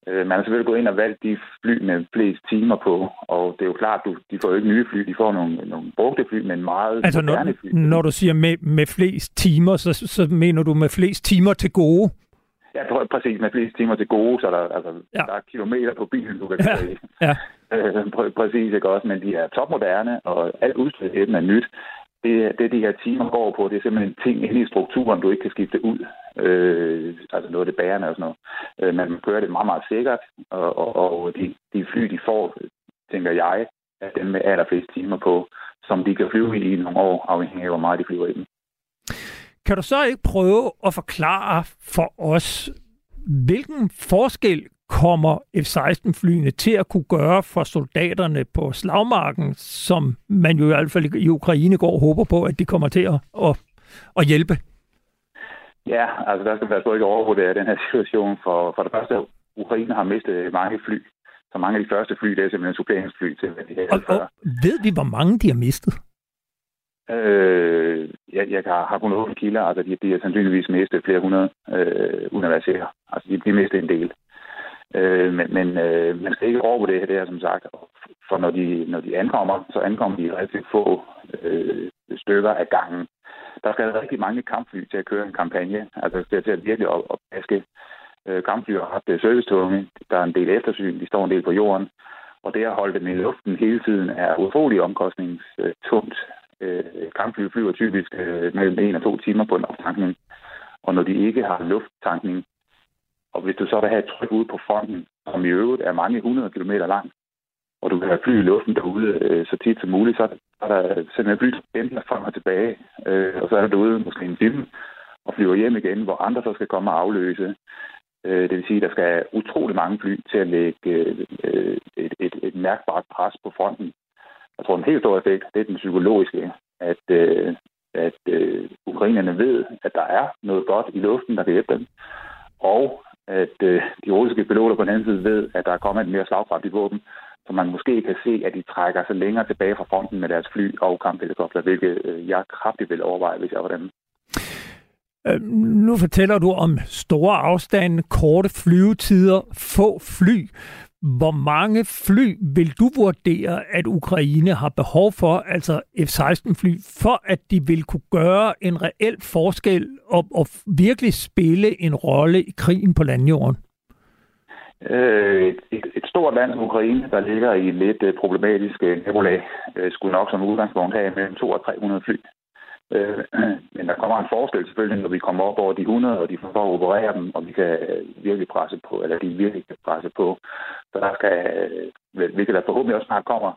Øh, man har selvfølgelig gået ind og valgt de fly med flest timer på, og det er jo klart, at de får jo ikke nye fly, de får nogle, nogle brugte fly, men meget altså, når, fly. når du siger med, med flest timer, så, så mener du med flest timer til gode? Ja, præcis. Med flest timer til gode, så der, altså, ja. der er kilometer på bilen, du kan køre i. Ja. Øh, præcis, ikke også? Men de er topmoderne, og alt udstyret er nyt. Det, det, de her timer går på, det er simpelthen ting inde i strukturen, du ikke kan skifte ud. Øh, altså noget af det bærende og sådan noget. Øh, men man kører det meget, meget sikkert, og, og, og de, de fly, de får, tænker jeg, er dem med allerflest timer på, som de kan flyve i i nogle år, afhængig af, hvor meget de flyver i dem. Kan du så ikke prøve at forklare for os, hvilken forskel kommer F-16-flyene til at kunne gøre for soldaterne på slagmarken, som man jo i hvert fald i Ukraine går og håber på, at de kommer til at, at, at hjælpe? Ja, altså der skal man altså ikke overvurdere den her situation. For, for det første, Ukraine har mistet mange fly. Så mange af de første fly, det er simpelthen suppleringsfly til, hvad de havde og, før. Og ved vi, hvor mange de har mistet? Øh, jeg, jeg har, har kun 8 kilder, altså de, de har sandsynligvis mistet øh, flere hundrede, øh, universiteter. Altså de, de mistet en del. Øh, men men øh, man skal ikke overvurdere det her, som sagt. For når de, når de ankommer, så ankommer de relativt få øh, stykker af gangen. Der skal rigtig mange kampfly til at køre en kampagne. Altså til, til at virkelig op, opvaske øh, kampfly har haft øh, servicetunge. Der er en del eftersyn. De står en del på jorden. Og det at holde dem i luften hele tiden er utrolig omkostningstungt. Øh, kampfly flyver typisk øh, mellem en og to timer på en optankning. Og når de ikke har lufttankning, og hvis du så vil have et tryk ude på fronten, som i øvrigt er mange hundrede kilometer lang, og du kan have fly i luften derude øh, så tit som muligt, så er der simpelthen fly, der frem og tilbage, øh, og så er der derude måske en time og flyver hjem igen, hvor andre så skal komme og afløse. Øh, det vil sige, at der skal utrolig mange fly til at lægge øh, øh et, et, et mærkbart pres på fronten. Jeg tror, en helt stor effekt, det er den psykologiske, at, øh, at øh, ukrainerne ved, at der er noget godt i luften, der kan hjælpe dem, og at øh, de russiske piloter på den anden side ved, at der er kommet et mere slagkraftigt våben, så man måske kan se, at de trækker sig længere tilbage fra fronten med deres fly og kamphelikopter, hvilket øh, jeg kraftigt vil overveje, hvis jeg var dem. Øh, nu fortæller du om store afstande, korte flyvetider, få fly. Hvor mange fly vil du vurdere, at Ukraine har behov for, altså F-16-fly, for at de vil kunne gøre en reel forskel og, og virkelig spille en rolle i krigen på landjorden? Øh, et, et stort land som Ukraine, der ligger i et lidt øh, problematisk øh, nabolag, øh, skulle nok som udgangspunkt have mellem 200 og 300 fly. Øh, men der kommer en forskel selvfølgelig, når vi kommer op over de 100, og de får at operere dem, og vi kan øh, virkelig presse på, eller de virkelig kan presse på. Så der skal, øh, hvilket der forhåbentlig også snart kommer,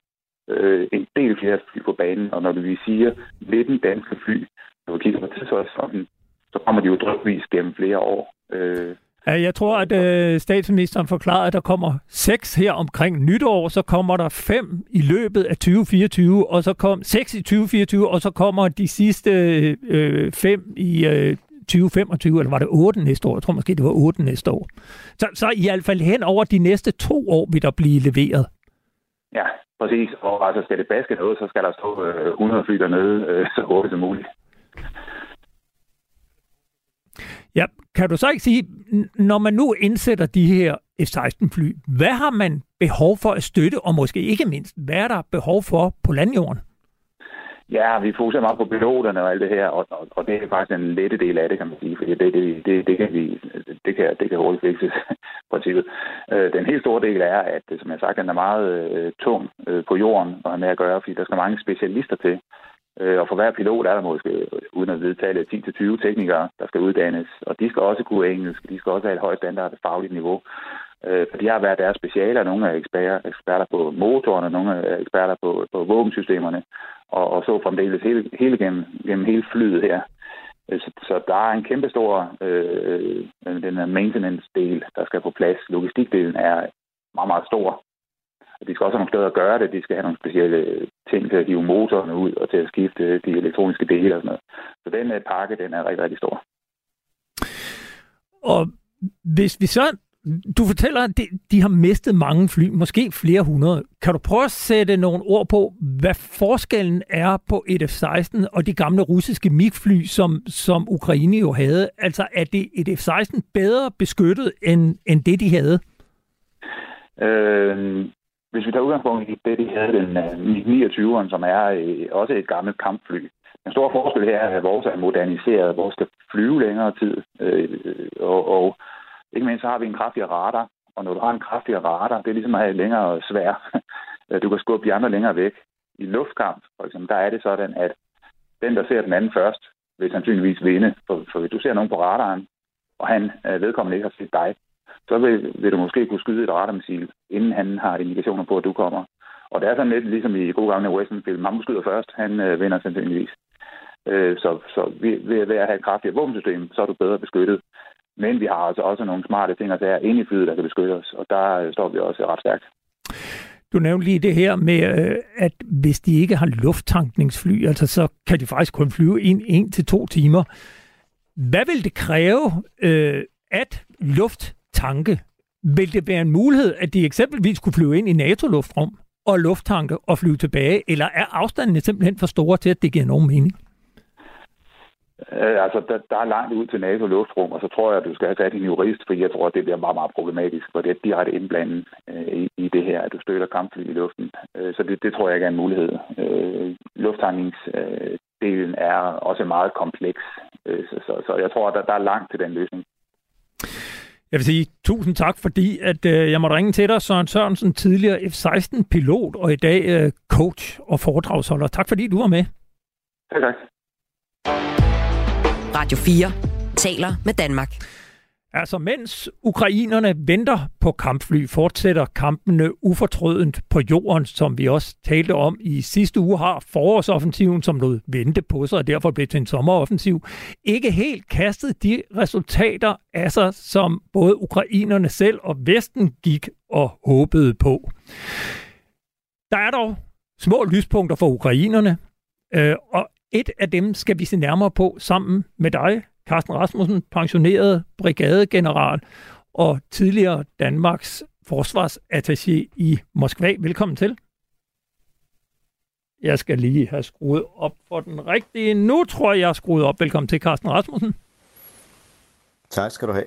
øh, en del flere fly på banen, og når vi siger 19 danske fly, når vi kigger på tidshorisonten, så kommer de jo drøbvis gennem flere år. Øh, jeg tror, at øh, statsministeren forklarede, at der kommer seks her omkring nytår, så kommer der fem i løbet af 2024, og så kom seks i 2024, og så kommer de sidste øh, fem i øh, 2025, eller var det otte næste år? Jeg tror måske, det var otte næste år. Så, så i hvert fald hen over de næste to år vil der blive leveret. Ja, præcis. Og altså skal det baske noget, så skal der stå øh, 100 fly dernede øh, så hurtigt som muligt. Ja, kan du så ikke sige, når man nu indsætter de her F-16-fly, hvad har man behov for at støtte, og måske ikke mindst, hvad er der behov for på landjorden? Ja, vi fokuserer meget på piloterne og alt det her, og, og, og det er faktisk en lette del af det, kan man sige, fordi det, det, det, det kan vi, det kan, det kan hurtigt fikses, princippet. Øh, den helt store del er, at som jeg har sagt, den er meget øh, tung øh, på jorden og er med at gøre, fordi der skal mange specialister til. Øh, og for hver pilot er der måske, uden at vedtale, 10-20 teknikere, der skal uddannes. Og de skal også kunne engelsk, de skal også have et højt standard fagligt niveau. Øh, for de har været deres specialer. Nogle er eksperter, eksperter på motoren, og nogle er eksperter på, på våbensystemerne, og, og så fremdeles hele, hele gennem, gennem hele flyet her. Øh, så, så der er en kæmpe stor øh, den her maintenance-del, der skal på plads. Logistikdelen er meget, meget stor. De skal også have nogle steder at gøre det. De skal have nogle specielle ting til at hive motorerne ud og til at skifte de elektroniske dele og sådan noget. Så den øh, pakke, den er rigtig, rigtig stor. Og hvis vi så du fortæller, at de, de har mistet mange fly, måske flere hundrede. Kan du prøve at sætte nogle ord på, hvad forskellen er på et F-16 og de gamle russiske MiG-fly, som, som Ukraine jo havde? Altså, er det et F-16 bedre beskyttet end, end det, de havde? Øh, hvis vi tager udgangspunkt i det, de havde den øh, 29'eren, som er øh, også et gammelt kampfly. Den store forskel her er, at vores er moderniseret, vores skal flyve længere tid, øh, og, og Ikke mindst så har vi en kraftigere radar, og når du har en kraftigere radar, det er ligesom at have længere svær. Du kan skubbe de andre længere væk. I luftkamp, for eksempel, der er det sådan, at den, der ser den anden først, vil sandsynligvis vinde. For, for hvis du ser nogen på radaren, og han øh, vedkommende ikke har set dig, så vil, vil du måske kunne skyde et radarmissil, inden han har indikationer på, at du kommer. Og det er sådan lidt ligesom i gode gamle westernfilm. Ham, skyder først, han øh, vinder sandsynligvis. Øh, så så ved, ved at have et kraftigt våbensystem, så er du bedre beskyttet. Men vi har altså også nogle smarte ting, der er inde i flyet, der kan beskytte os, og der øh, står vi også ret stærkt. Du nævnte lige det her med, øh, at hvis de ikke har lufttankningsfly, altså så kan de faktisk kun flyve ind en til to timer. Hvad vil det kræve øh, at tanke, Vil det være en mulighed, at de eksempelvis kunne flyve ind i NATO-luftrum og lufttanke og flyve tilbage, eller er afstandene simpelthen for store til, at det giver nogen mening? Øh, altså, der, der er langt ud til NATO luftrum, og så tror jeg, at du skal have sat en jurist, for jeg tror, at det bliver meget, meget problematisk, for det er direkte indblandet øh, i, i det her, at du støtter kampfly i luften. Øh, så det, det tror jeg ikke er en mulighed. Øh, Lufthandlingsdelen øh, er også meget kompleks, øh, så, så, så jeg tror, at der, der er langt til den løsning. Jeg vil sige tusind tak, fordi at øh, jeg måtte ringe til dig, Søren Sørensen, tidligere F-16-pilot og i dag øh, coach og foredragsholder. Tak fordi du var med. Tak, tak. Radio 4 taler med Danmark. Altså, mens ukrainerne venter på kampfly, fortsætter kampene ufortrødent på jorden, som vi også talte om i sidste uge, har forårsoffensiven, som lod vente på sig, og derfor blev til en sommeroffensiv, ikke helt kastet de resultater af sig, som både ukrainerne selv og Vesten gik og håbede på. Der er dog små lyspunkter for ukrainerne, øh, og et af dem skal vi se nærmere på sammen med dig, Carsten Rasmussen, pensioneret brigadegeneral og tidligere Danmarks forsvarsattaché i Moskva. Velkommen til. Jeg skal lige have skruet op for den rigtige. Nu tror jeg, jeg er skruet op. Velkommen til, Carsten Rasmussen. Tak skal du have.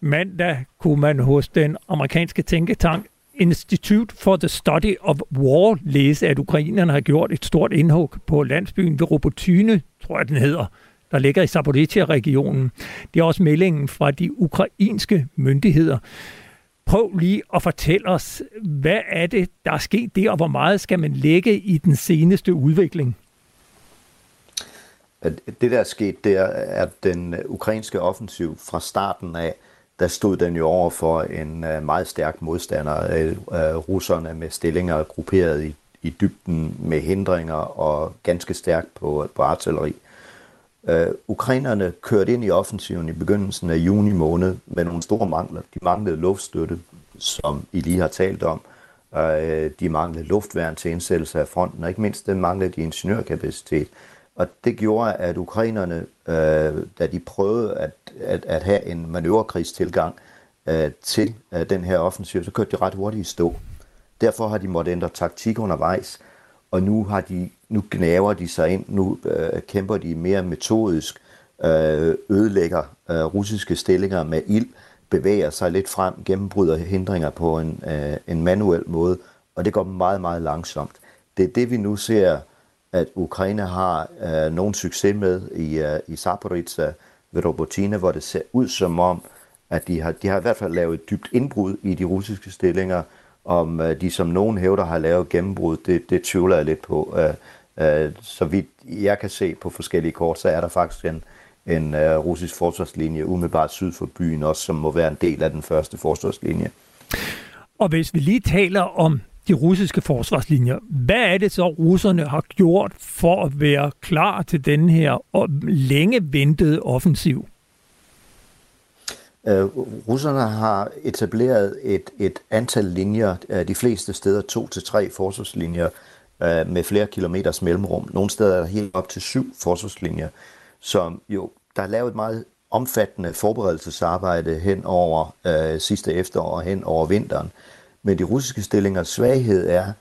Mandag kunne man hos den amerikanske tænketank Institute for the Study of War læse, at ukrainerne har gjort et stort indhug på landsbyen ved Robotyne, tror jeg den hedder, der ligger i Zaporizhia-regionen. Det er også meldingen fra de ukrainske myndigheder. Prøv lige at fortælle os, hvad er det, der er sket der, og hvor meget skal man lægge i den seneste udvikling? Det, der er sket, det er, at den ukrainske offensiv fra starten af der stod den jo over for en øh, meget stærk modstander, uh, russerne med stillinger grupperet i, i dybden med hindringer og ganske stærkt på, på artilleri. Øh, ukrainerne kørte ind i offensiven i begyndelsen af juni måned med nogle store mangler. De manglede luftstøtte, som I lige har talt om. Øh, de manglede luftværn til indsættelse af fronten, og ikke mindst det manglede de ingeniørkapacitet. Og det gjorde, at ukrainerne, øh, da de prøvede at, at, at have en manøvrekrigstilgang øh, til øh, den her offensiv, så kørte de ret hurtigt i stå. Derfor har de måttet ændre taktik undervejs, og nu har de nu gnaver de sig ind, nu øh, kæmper de mere metodisk, øh, ødelægger øh, russiske stillinger med ild, bevæger sig lidt frem, gennembryder hindringer på en, øh, en manuel måde, og det går meget, meget langsomt. Det er det, vi nu ser at Ukraine har øh, nogen succes med i, øh, i Zaporizhia ved Robotina, hvor det ser ud som om, at de har, de har i hvert fald lavet et dybt indbrud i de russiske stillinger. Om øh, de som nogen hævder har lavet gennembrud, det, det tvivler jeg lidt på. Øh, øh, så vidt jeg kan se på forskellige kort, så er der faktisk en, en øh, russisk forsvarslinje umiddelbart syd for byen også, som må være en del af den første forsvarslinje. Og hvis vi lige taler om de russiske forsvarslinjer. Hvad er det så, russerne har gjort for at være klar til den her længe ventede offensiv? Uh, russerne har etableret et, et antal linjer, øh, de fleste steder to til tre forsvarslinjer uh, med flere kilometers mellemrum. Nogle steder er der helt op til syv forsvarslinjer, som jo, der er lavet et meget omfattende forberedelsesarbejde hen over øh, sidste efterår og hen over vinteren. Men de russiske stillingers svaghed er,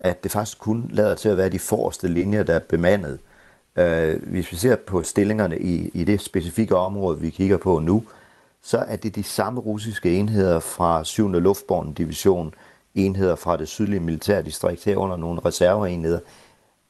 at det faktisk kun lader til at være de forreste linjer, der er bemandet. Øh, hvis vi ser på stillingerne i, i det specifikke område, vi kigger på nu, så er det de samme russiske enheder fra 7. Luftborgen Division, enheder fra det sydlige militærdistrikt herunder nogle reserveenheder,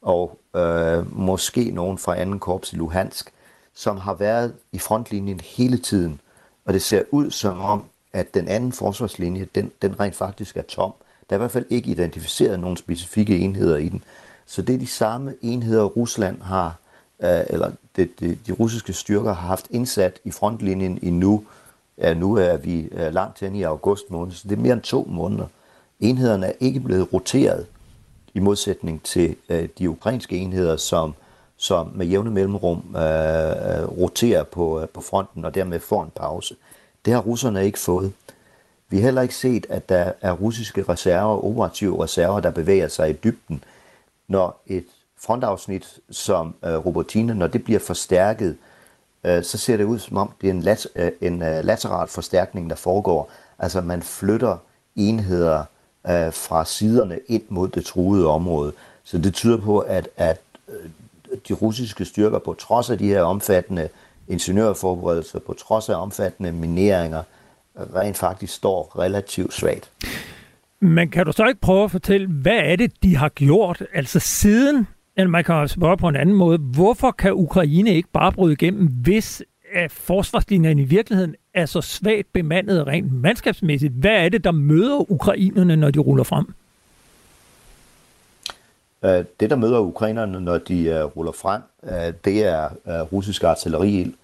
og øh, måske nogen fra anden korps i Luhansk, som har været i frontlinjen hele tiden Og det ser ud som om, at den anden forsvarslinje, den, den rent faktisk er tom. Der er i hvert fald ikke identificeret nogen specifikke enheder i den. Så det er de samme enheder, Rusland har, øh, eller det, det, de russiske styrker har haft indsat i frontlinjen i nu. Ja, nu er vi langt hen i august måned, så det er mere end to måneder. Enhederne er ikke blevet roteret i modsætning til øh, de ukrainske enheder, som, som med jævne mellemrum øh, øh, roterer på, øh, på fronten og dermed får en pause. Det har russerne ikke fået. Vi har heller ikke set, at der er russiske reserver, operative reserver, der bevæger sig i dybden. Når et frontafsnit som øh, Robertine, når det bliver forstærket, øh, så ser det ud som om, det er en, lat, øh, en øh, lateral forstærkning, der foregår. Altså man flytter enheder øh, fra siderne ind mod det truede område. Så det tyder på, at, at øh, de russiske styrker, på trods af de her omfattende ingeniørforberedelser, på trods af omfattende mineringer, rent faktisk står relativt svagt. Men kan du så ikke prøve at fortælle, hvad er det, de har gjort, altså siden, eller man kan spørge på en anden måde, hvorfor kan Ukraine ikke bare bryde igennem, hvis øh, at forsvarslinjen i virkeligheden er så svagt bemandet rent mandskabsmæssigt? Hvad er det, der møder ukrainerne, når de ruller frem? Øh, det, der møder ukrainerne, når de øh, ruller frem, det er russisk artilleri,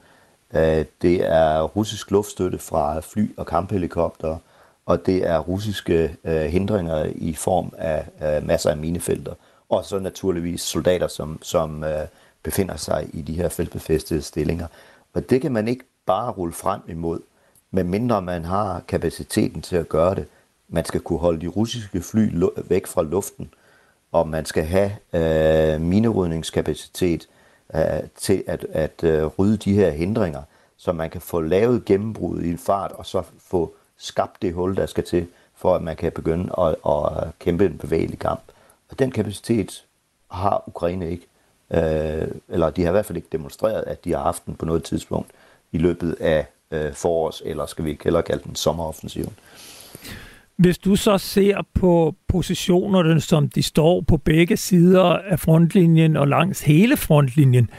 det er russisk luftstøtte fra fly og kamphelikopter, og det er russiske hindringer i form af masser af minefelter. Og så naturligvis soldater, som, som øh, befinder sig i de her feltbefæstede stillinger. Og det kan man ikke bare rulle frem imod, medmindre man har kapaciteten til at gøre det. Man skal kunne holde de russiske fly væk fra luften, og man skal have øh, minerydningskapacitet øh, til at, at øh, rydde de her hindringer, så man kan få lavet gennembrud i en fart, og så få skabt det hul, der skal til, for at man kan begynde at, at kæmpe en bevægelig kamp. Den kapacitet har Ukraine ikke. Øh, eller de har i hvert fald ikke demonstreret, at de har haft den på noget tidspunkt i løbet af øh, forårs, eller skal vi ikke heller kalde den sommeroffensiven. Hvis du så ser på positionerne, som de står på begge sider af frontlinjen og langs hele frontlinjen,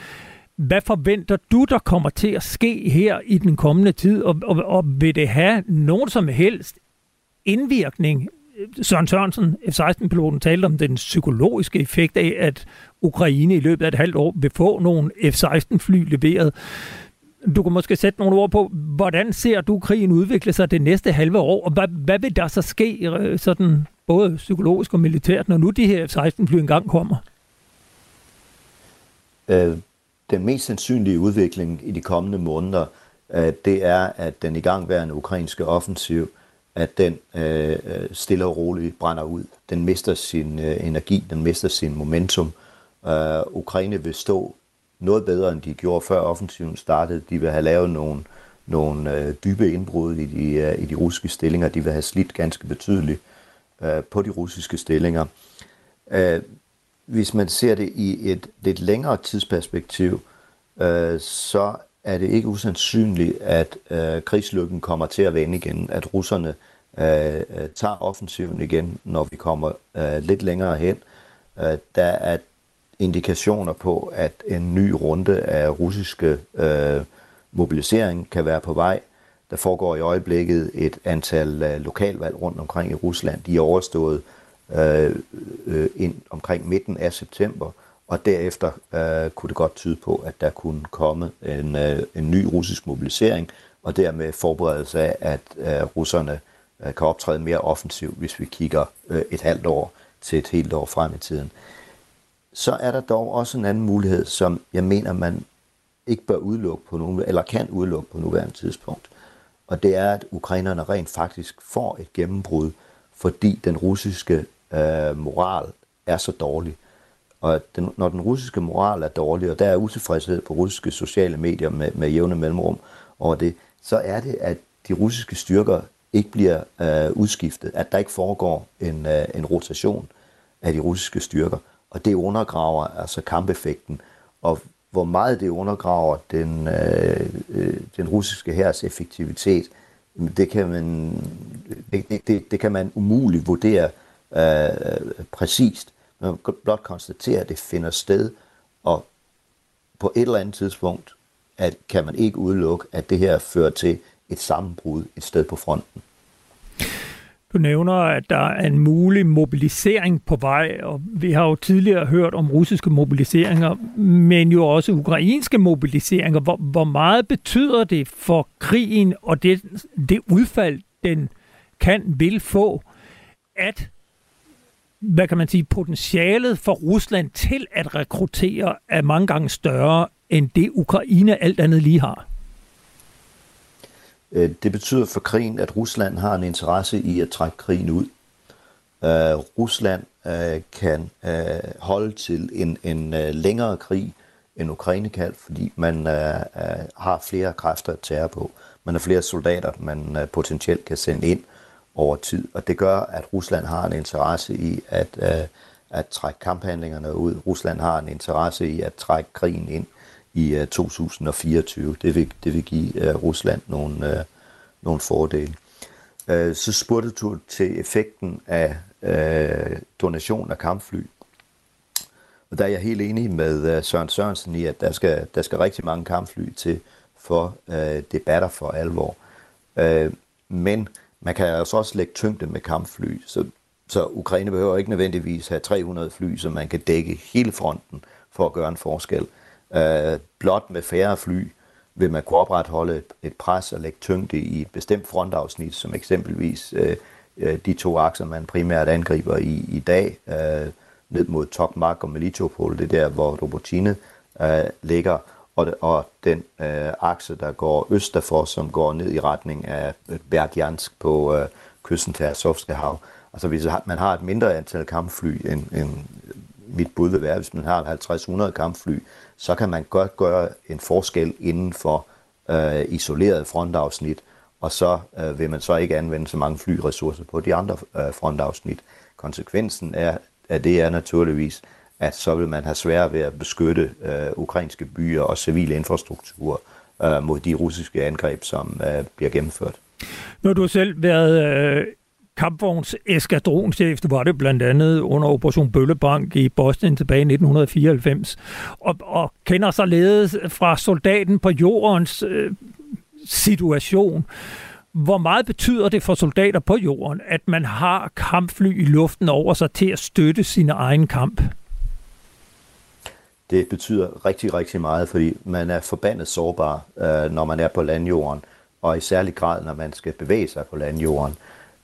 hvad forventer du, der kommer til at ske her i den kommende tid, og, og, og vil det have nogen som helst indvirkning? Søren Sørensen, F-16-piloten, talte om den psykologiske effekt af, at Ukraine i løbet af et halvt år vil få nogle F-16-fly leveret. Du kan måske sætte nogle ord på, hvordan ser du krigen udvikle sig det næste halve år, og hvad, hvad vil der så ske øh, sådan både psykologisk og militært, når nu de her F-16-fly engang kommer? Øh, den mest sandsynlige udvikling i de kommende måneder, øh, det er, at den igangværende ukrainske offensiv, at den øh, øh, stille og roligt brænder ud. Den mister sin øh, energi, den mister sin momentum. Øh, Ukraine vil stå noget bedre, end de gjorde før offensiven startede. De vil have lavet nogle, nogle øh, dybe indbrud i de, øh, i de russiske stillinger. De vil have slidt ganske betydeligt øh, på de russiske stillinger. Øh, hvis man ser det i et lidt længere tidsperspektiv, øh, så er det ikke usandsynligt, at øh, krigslykken kommer til at vende igen, at russerne øh, øh, tager offensiven igen, når vi kommer øh, lidt længere hen. Øh, der er indikationer på, at en ny runde af russiske øh, mobilisering kan være på vej. Der foregår i øjeblikket et antal øh, lokalvalg rundt omkring i Rusland. De er overstået øh, øh, ind omkring midten af september, og derefter øh, kunne det godt tyde på, at der kunne komme en, øh, en ny russisk mobilisering, og dermed forberedelse af, at øh, russerne øh, kan optræde mere offensivt, hvis vi kigger øh, et halvt år til et helt år frem i tiden så er der dog også en anden mulighed, som jeg mener, man ikke bør udelukke på nogen, eller kan udelukke på nuværende tidspunkt. Og det er, at ukrainerne rent faktisk får et gennembrud, fordi den russiske øh, moral er så dårlig. Og den, når den russiske moral er dårlig, og der er utilfredshed på russiske sociale medier med, med jævne mellemrum over det, så er det, at de russiske styrker ikke bliver øh, udskiftet, at der ikke foregår en, øh, en rotation af de russiske styrker og det undergraver altså kampeffekten. Og hvor meget det undergraver den, øh, øh, den russiske hærs effektivitet, det kan man, det, det, det kan man umuligt vurdere øh, præcist. Man kan blot konstatere, at det finder sted, og på et eller andet tidspunkt at kan man ikke udelukke, at det her fører til et sammenbrud et sted på fronten. Du nævner, at der er en mulig mobilisering på vej, og vi har jo tidligere hørt om russiske mobiliseringer, men jo også ukrainske mobiliseringer. Hvor, hvor meget betyder det for krigen og det, det udfald, den kan, vil få, at hvad kan man sige, potentialet for Rusland til at rekruttere er mange gange større, end det Ukraine alt andet lige har? Øh, det betyder for krigen, at Rusland har en interesse i at trække krigen ud. Uh, Rusland uh, kan uh, holde til en, en uh, længere krig, end Ukraine kan, fordi man uh, uh, har flere kræfter at tære på. Man har flere soldater, man uh, potentielt kan sende ind over tid, og det gør, at Rusland har en interesse i at, øh, at trække kamphandlingerne ud. Rusland har en interesse i at trække krigen ind i øh, 2024. Det vil, det vil give øh, Rusland nogle, øh, nogle fordele. Øh, så spurgte du til effekten af øh, donation af kampfly. Og der er jeg helt enig med øh, Søren Sørensen i, at der skal, der skal rigtig mange kampfly til for øh, debatter for alvor. Øh, men man kan altså også lægge tyngde med kampfly, så, så Ukraine behøver ikke nødvendigvis have 300 fly, så man kan dække hele fronten for at gøre en forskel. Øh, blot med færre fly vil man kunne opretholde et pres og lægge tyngde i et bestemt frontafsnit, som eksempelvis øh, øh, de to akser, man primært angriber i, i dag, øh, ned mod Tokmak og Melitopol, det der, hvor Robotine øh, ligger, og, og den øh, akse, der går øst derfor, som går ned i retning af øh, Berdjansk på øh, kysten til Azovske hav. Altså hvis man har et mindre antal kampfly end, end mit bud vil være, hvis man har 50-100 kampfly, så kan man godt gøre en forskel inden for øh, isoleret frontafsnit, og så øh, vil man så ikke anvende så mange flyressourcer på de andre øh, frontafsnit. Konsekvensen er, af det er naturligvis, at så vil man have svært ved at beskytte øh, ukrainske byer og civile infrastruktur øh, mod de russiske angreb, som øh, bliver gennemført. Nu har du selv været øh, kampvogns eskadronchef, du var det blandt andet under Operation Bøllebank i Bosnien tilbage i 1994, og, og kender således fra soldaten på jordens øh, situation. Hvor meget betyder det for soldater på jorden, at man har kampfly i luften over sig til at støtte sin egen kamp? Det betyder rigtig, rigtig meget, fordi man er forbandet sårbar, øh, når man er på landjorden, og i særlig grad, når man skal bevæge sig på landjorden.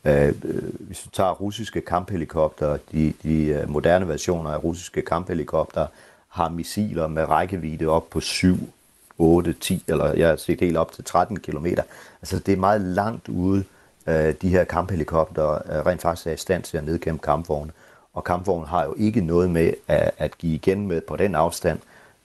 Øh, øh hvis du tager russiske kamphelikopter, de, de øh, moderne versioner af russiske kamphelikopter har missiler med rækkevidde op på 7, 8, 10, eller jeg har set helt op til 13 km. Altså det er meget langt ude, øh, de her kamphelikopter øh, rent faktisk er i stand til at nedkæmpe kampvogne. Og kampvognen har jo ikke noget med at, at give igen med på den afstand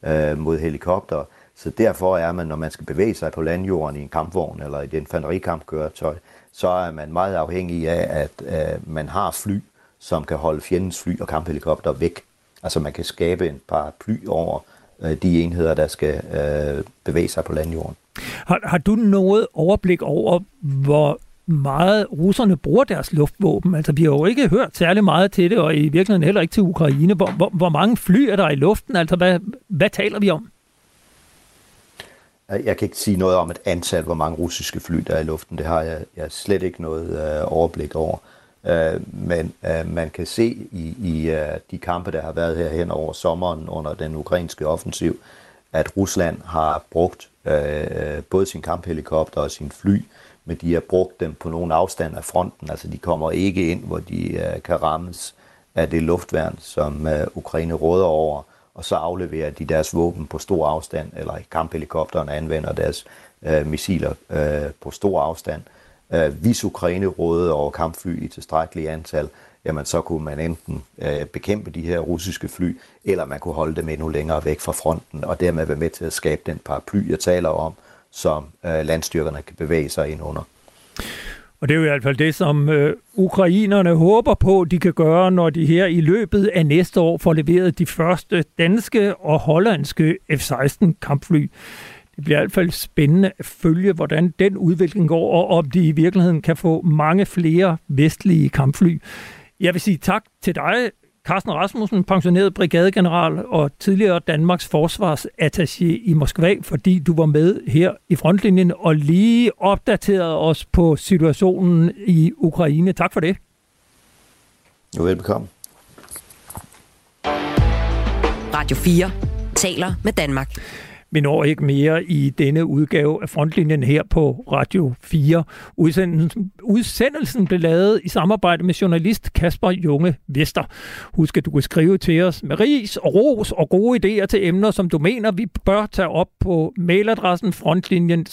øh, mod helikopter. Så derfor er man, når man skal bevæge sig på landjorden i en kampvogn eller i et infanterikampkøretøj, så er man meget afhængig af, at øh, man har fly, som kan holde fjendens fly og kamphelikopter væk. Altså man kan skabe en par ply over øh, de enheder, der skal øh, bevæge sig på landjorden. Har, har du noget overblik over, hvor meget russerne bruger deres luftvåben? Altså, vi har jo ikke hørt særlig meget til det, og i virkeligheden heller ikke til Ukraine. Hvor, hvor, hvor mange fly er der i luften? Altså, hvad, hvad taler vi om? Jeg kan ikke sige noget om et antal, hvor mange russiske fly der er i luften. Det har jeg, jeg slet ikke noget øh, overblik over. Øh, men øh, man kan se i, i øh, de kampe, der har været her hen over sommeren under den ukrainske offensiv, at Rusland har brugt øh, øh både sin kamphelikopter og sin fly, men de har brugt dem på nogle afstand af fronten. Altså de kommer ikke ind, hvor de øh, kan rammes af det luftværn, som øh, Ukraine råder over og så afleverer de deres våben på stor afstand, eller kamphelikopterne anvender deres øh, missiler øh, på stor afstand. Øh, hvis Ukraine rådede over kampfly i tilstrækkeligt antal, jamen så kunne man enten øh, bekæmpe de her russiske fly, eller man kunne holde dem endnu længere væk fra fronten, og dermed være med til at skabe den paraply, jeg taler om, som øh, landstyrkerne kan bevæge sig ind under. Og det er jo i hvert fald det, som øh, ukrainerne håber på, de kan gøre, når de her i løbet af næste år får leveret de første danske og hollandske F-16 kampfly. Det bliver i hvert fald spændende at følge, hvordan den udvikling går, og om de i virkeligheden kan få mange flere vestlige kampfly. Jeg vil sige tak til dig, Carsten Rasmussen, pensioneret brigadegeneral og tidligere Danmarks forsvarsattaché i Moskva, fordi du var med her i frontlinjen og lige opdaterede os på situationen i Ukraine. Tak for det. Jo, velbekomme. Radio 4 taler med Danmark. Vi når ikke mere i denne udgave af Frontlinjen her på Radio 4. Udsendelsen, udsendelsen blev lavet i samarbejde med journalist Kasper Junge Vester. Husk, at du kan skrive til os med ris og ros og gode idéer til emner, som du mener, vi bør tage op på mailadressen frontlinjen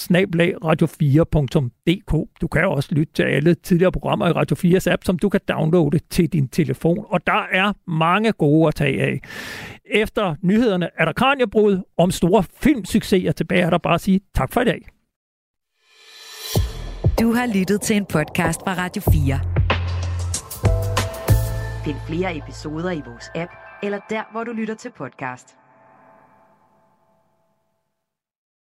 radio4.dk. Du kan også lytte til alle tidligere programmer i Radio 4's app, som du kan downloade til din telefon. Og der er mange gode at tage af. Efter nyhederne er der kranjebrud om store filmsucceser. Tilbage er der bare at sige tak for i dag. Du har lyttet til en podcast fra Radio 4. Find flere episoder i vores app, eller der, hvor du lytter til podcast.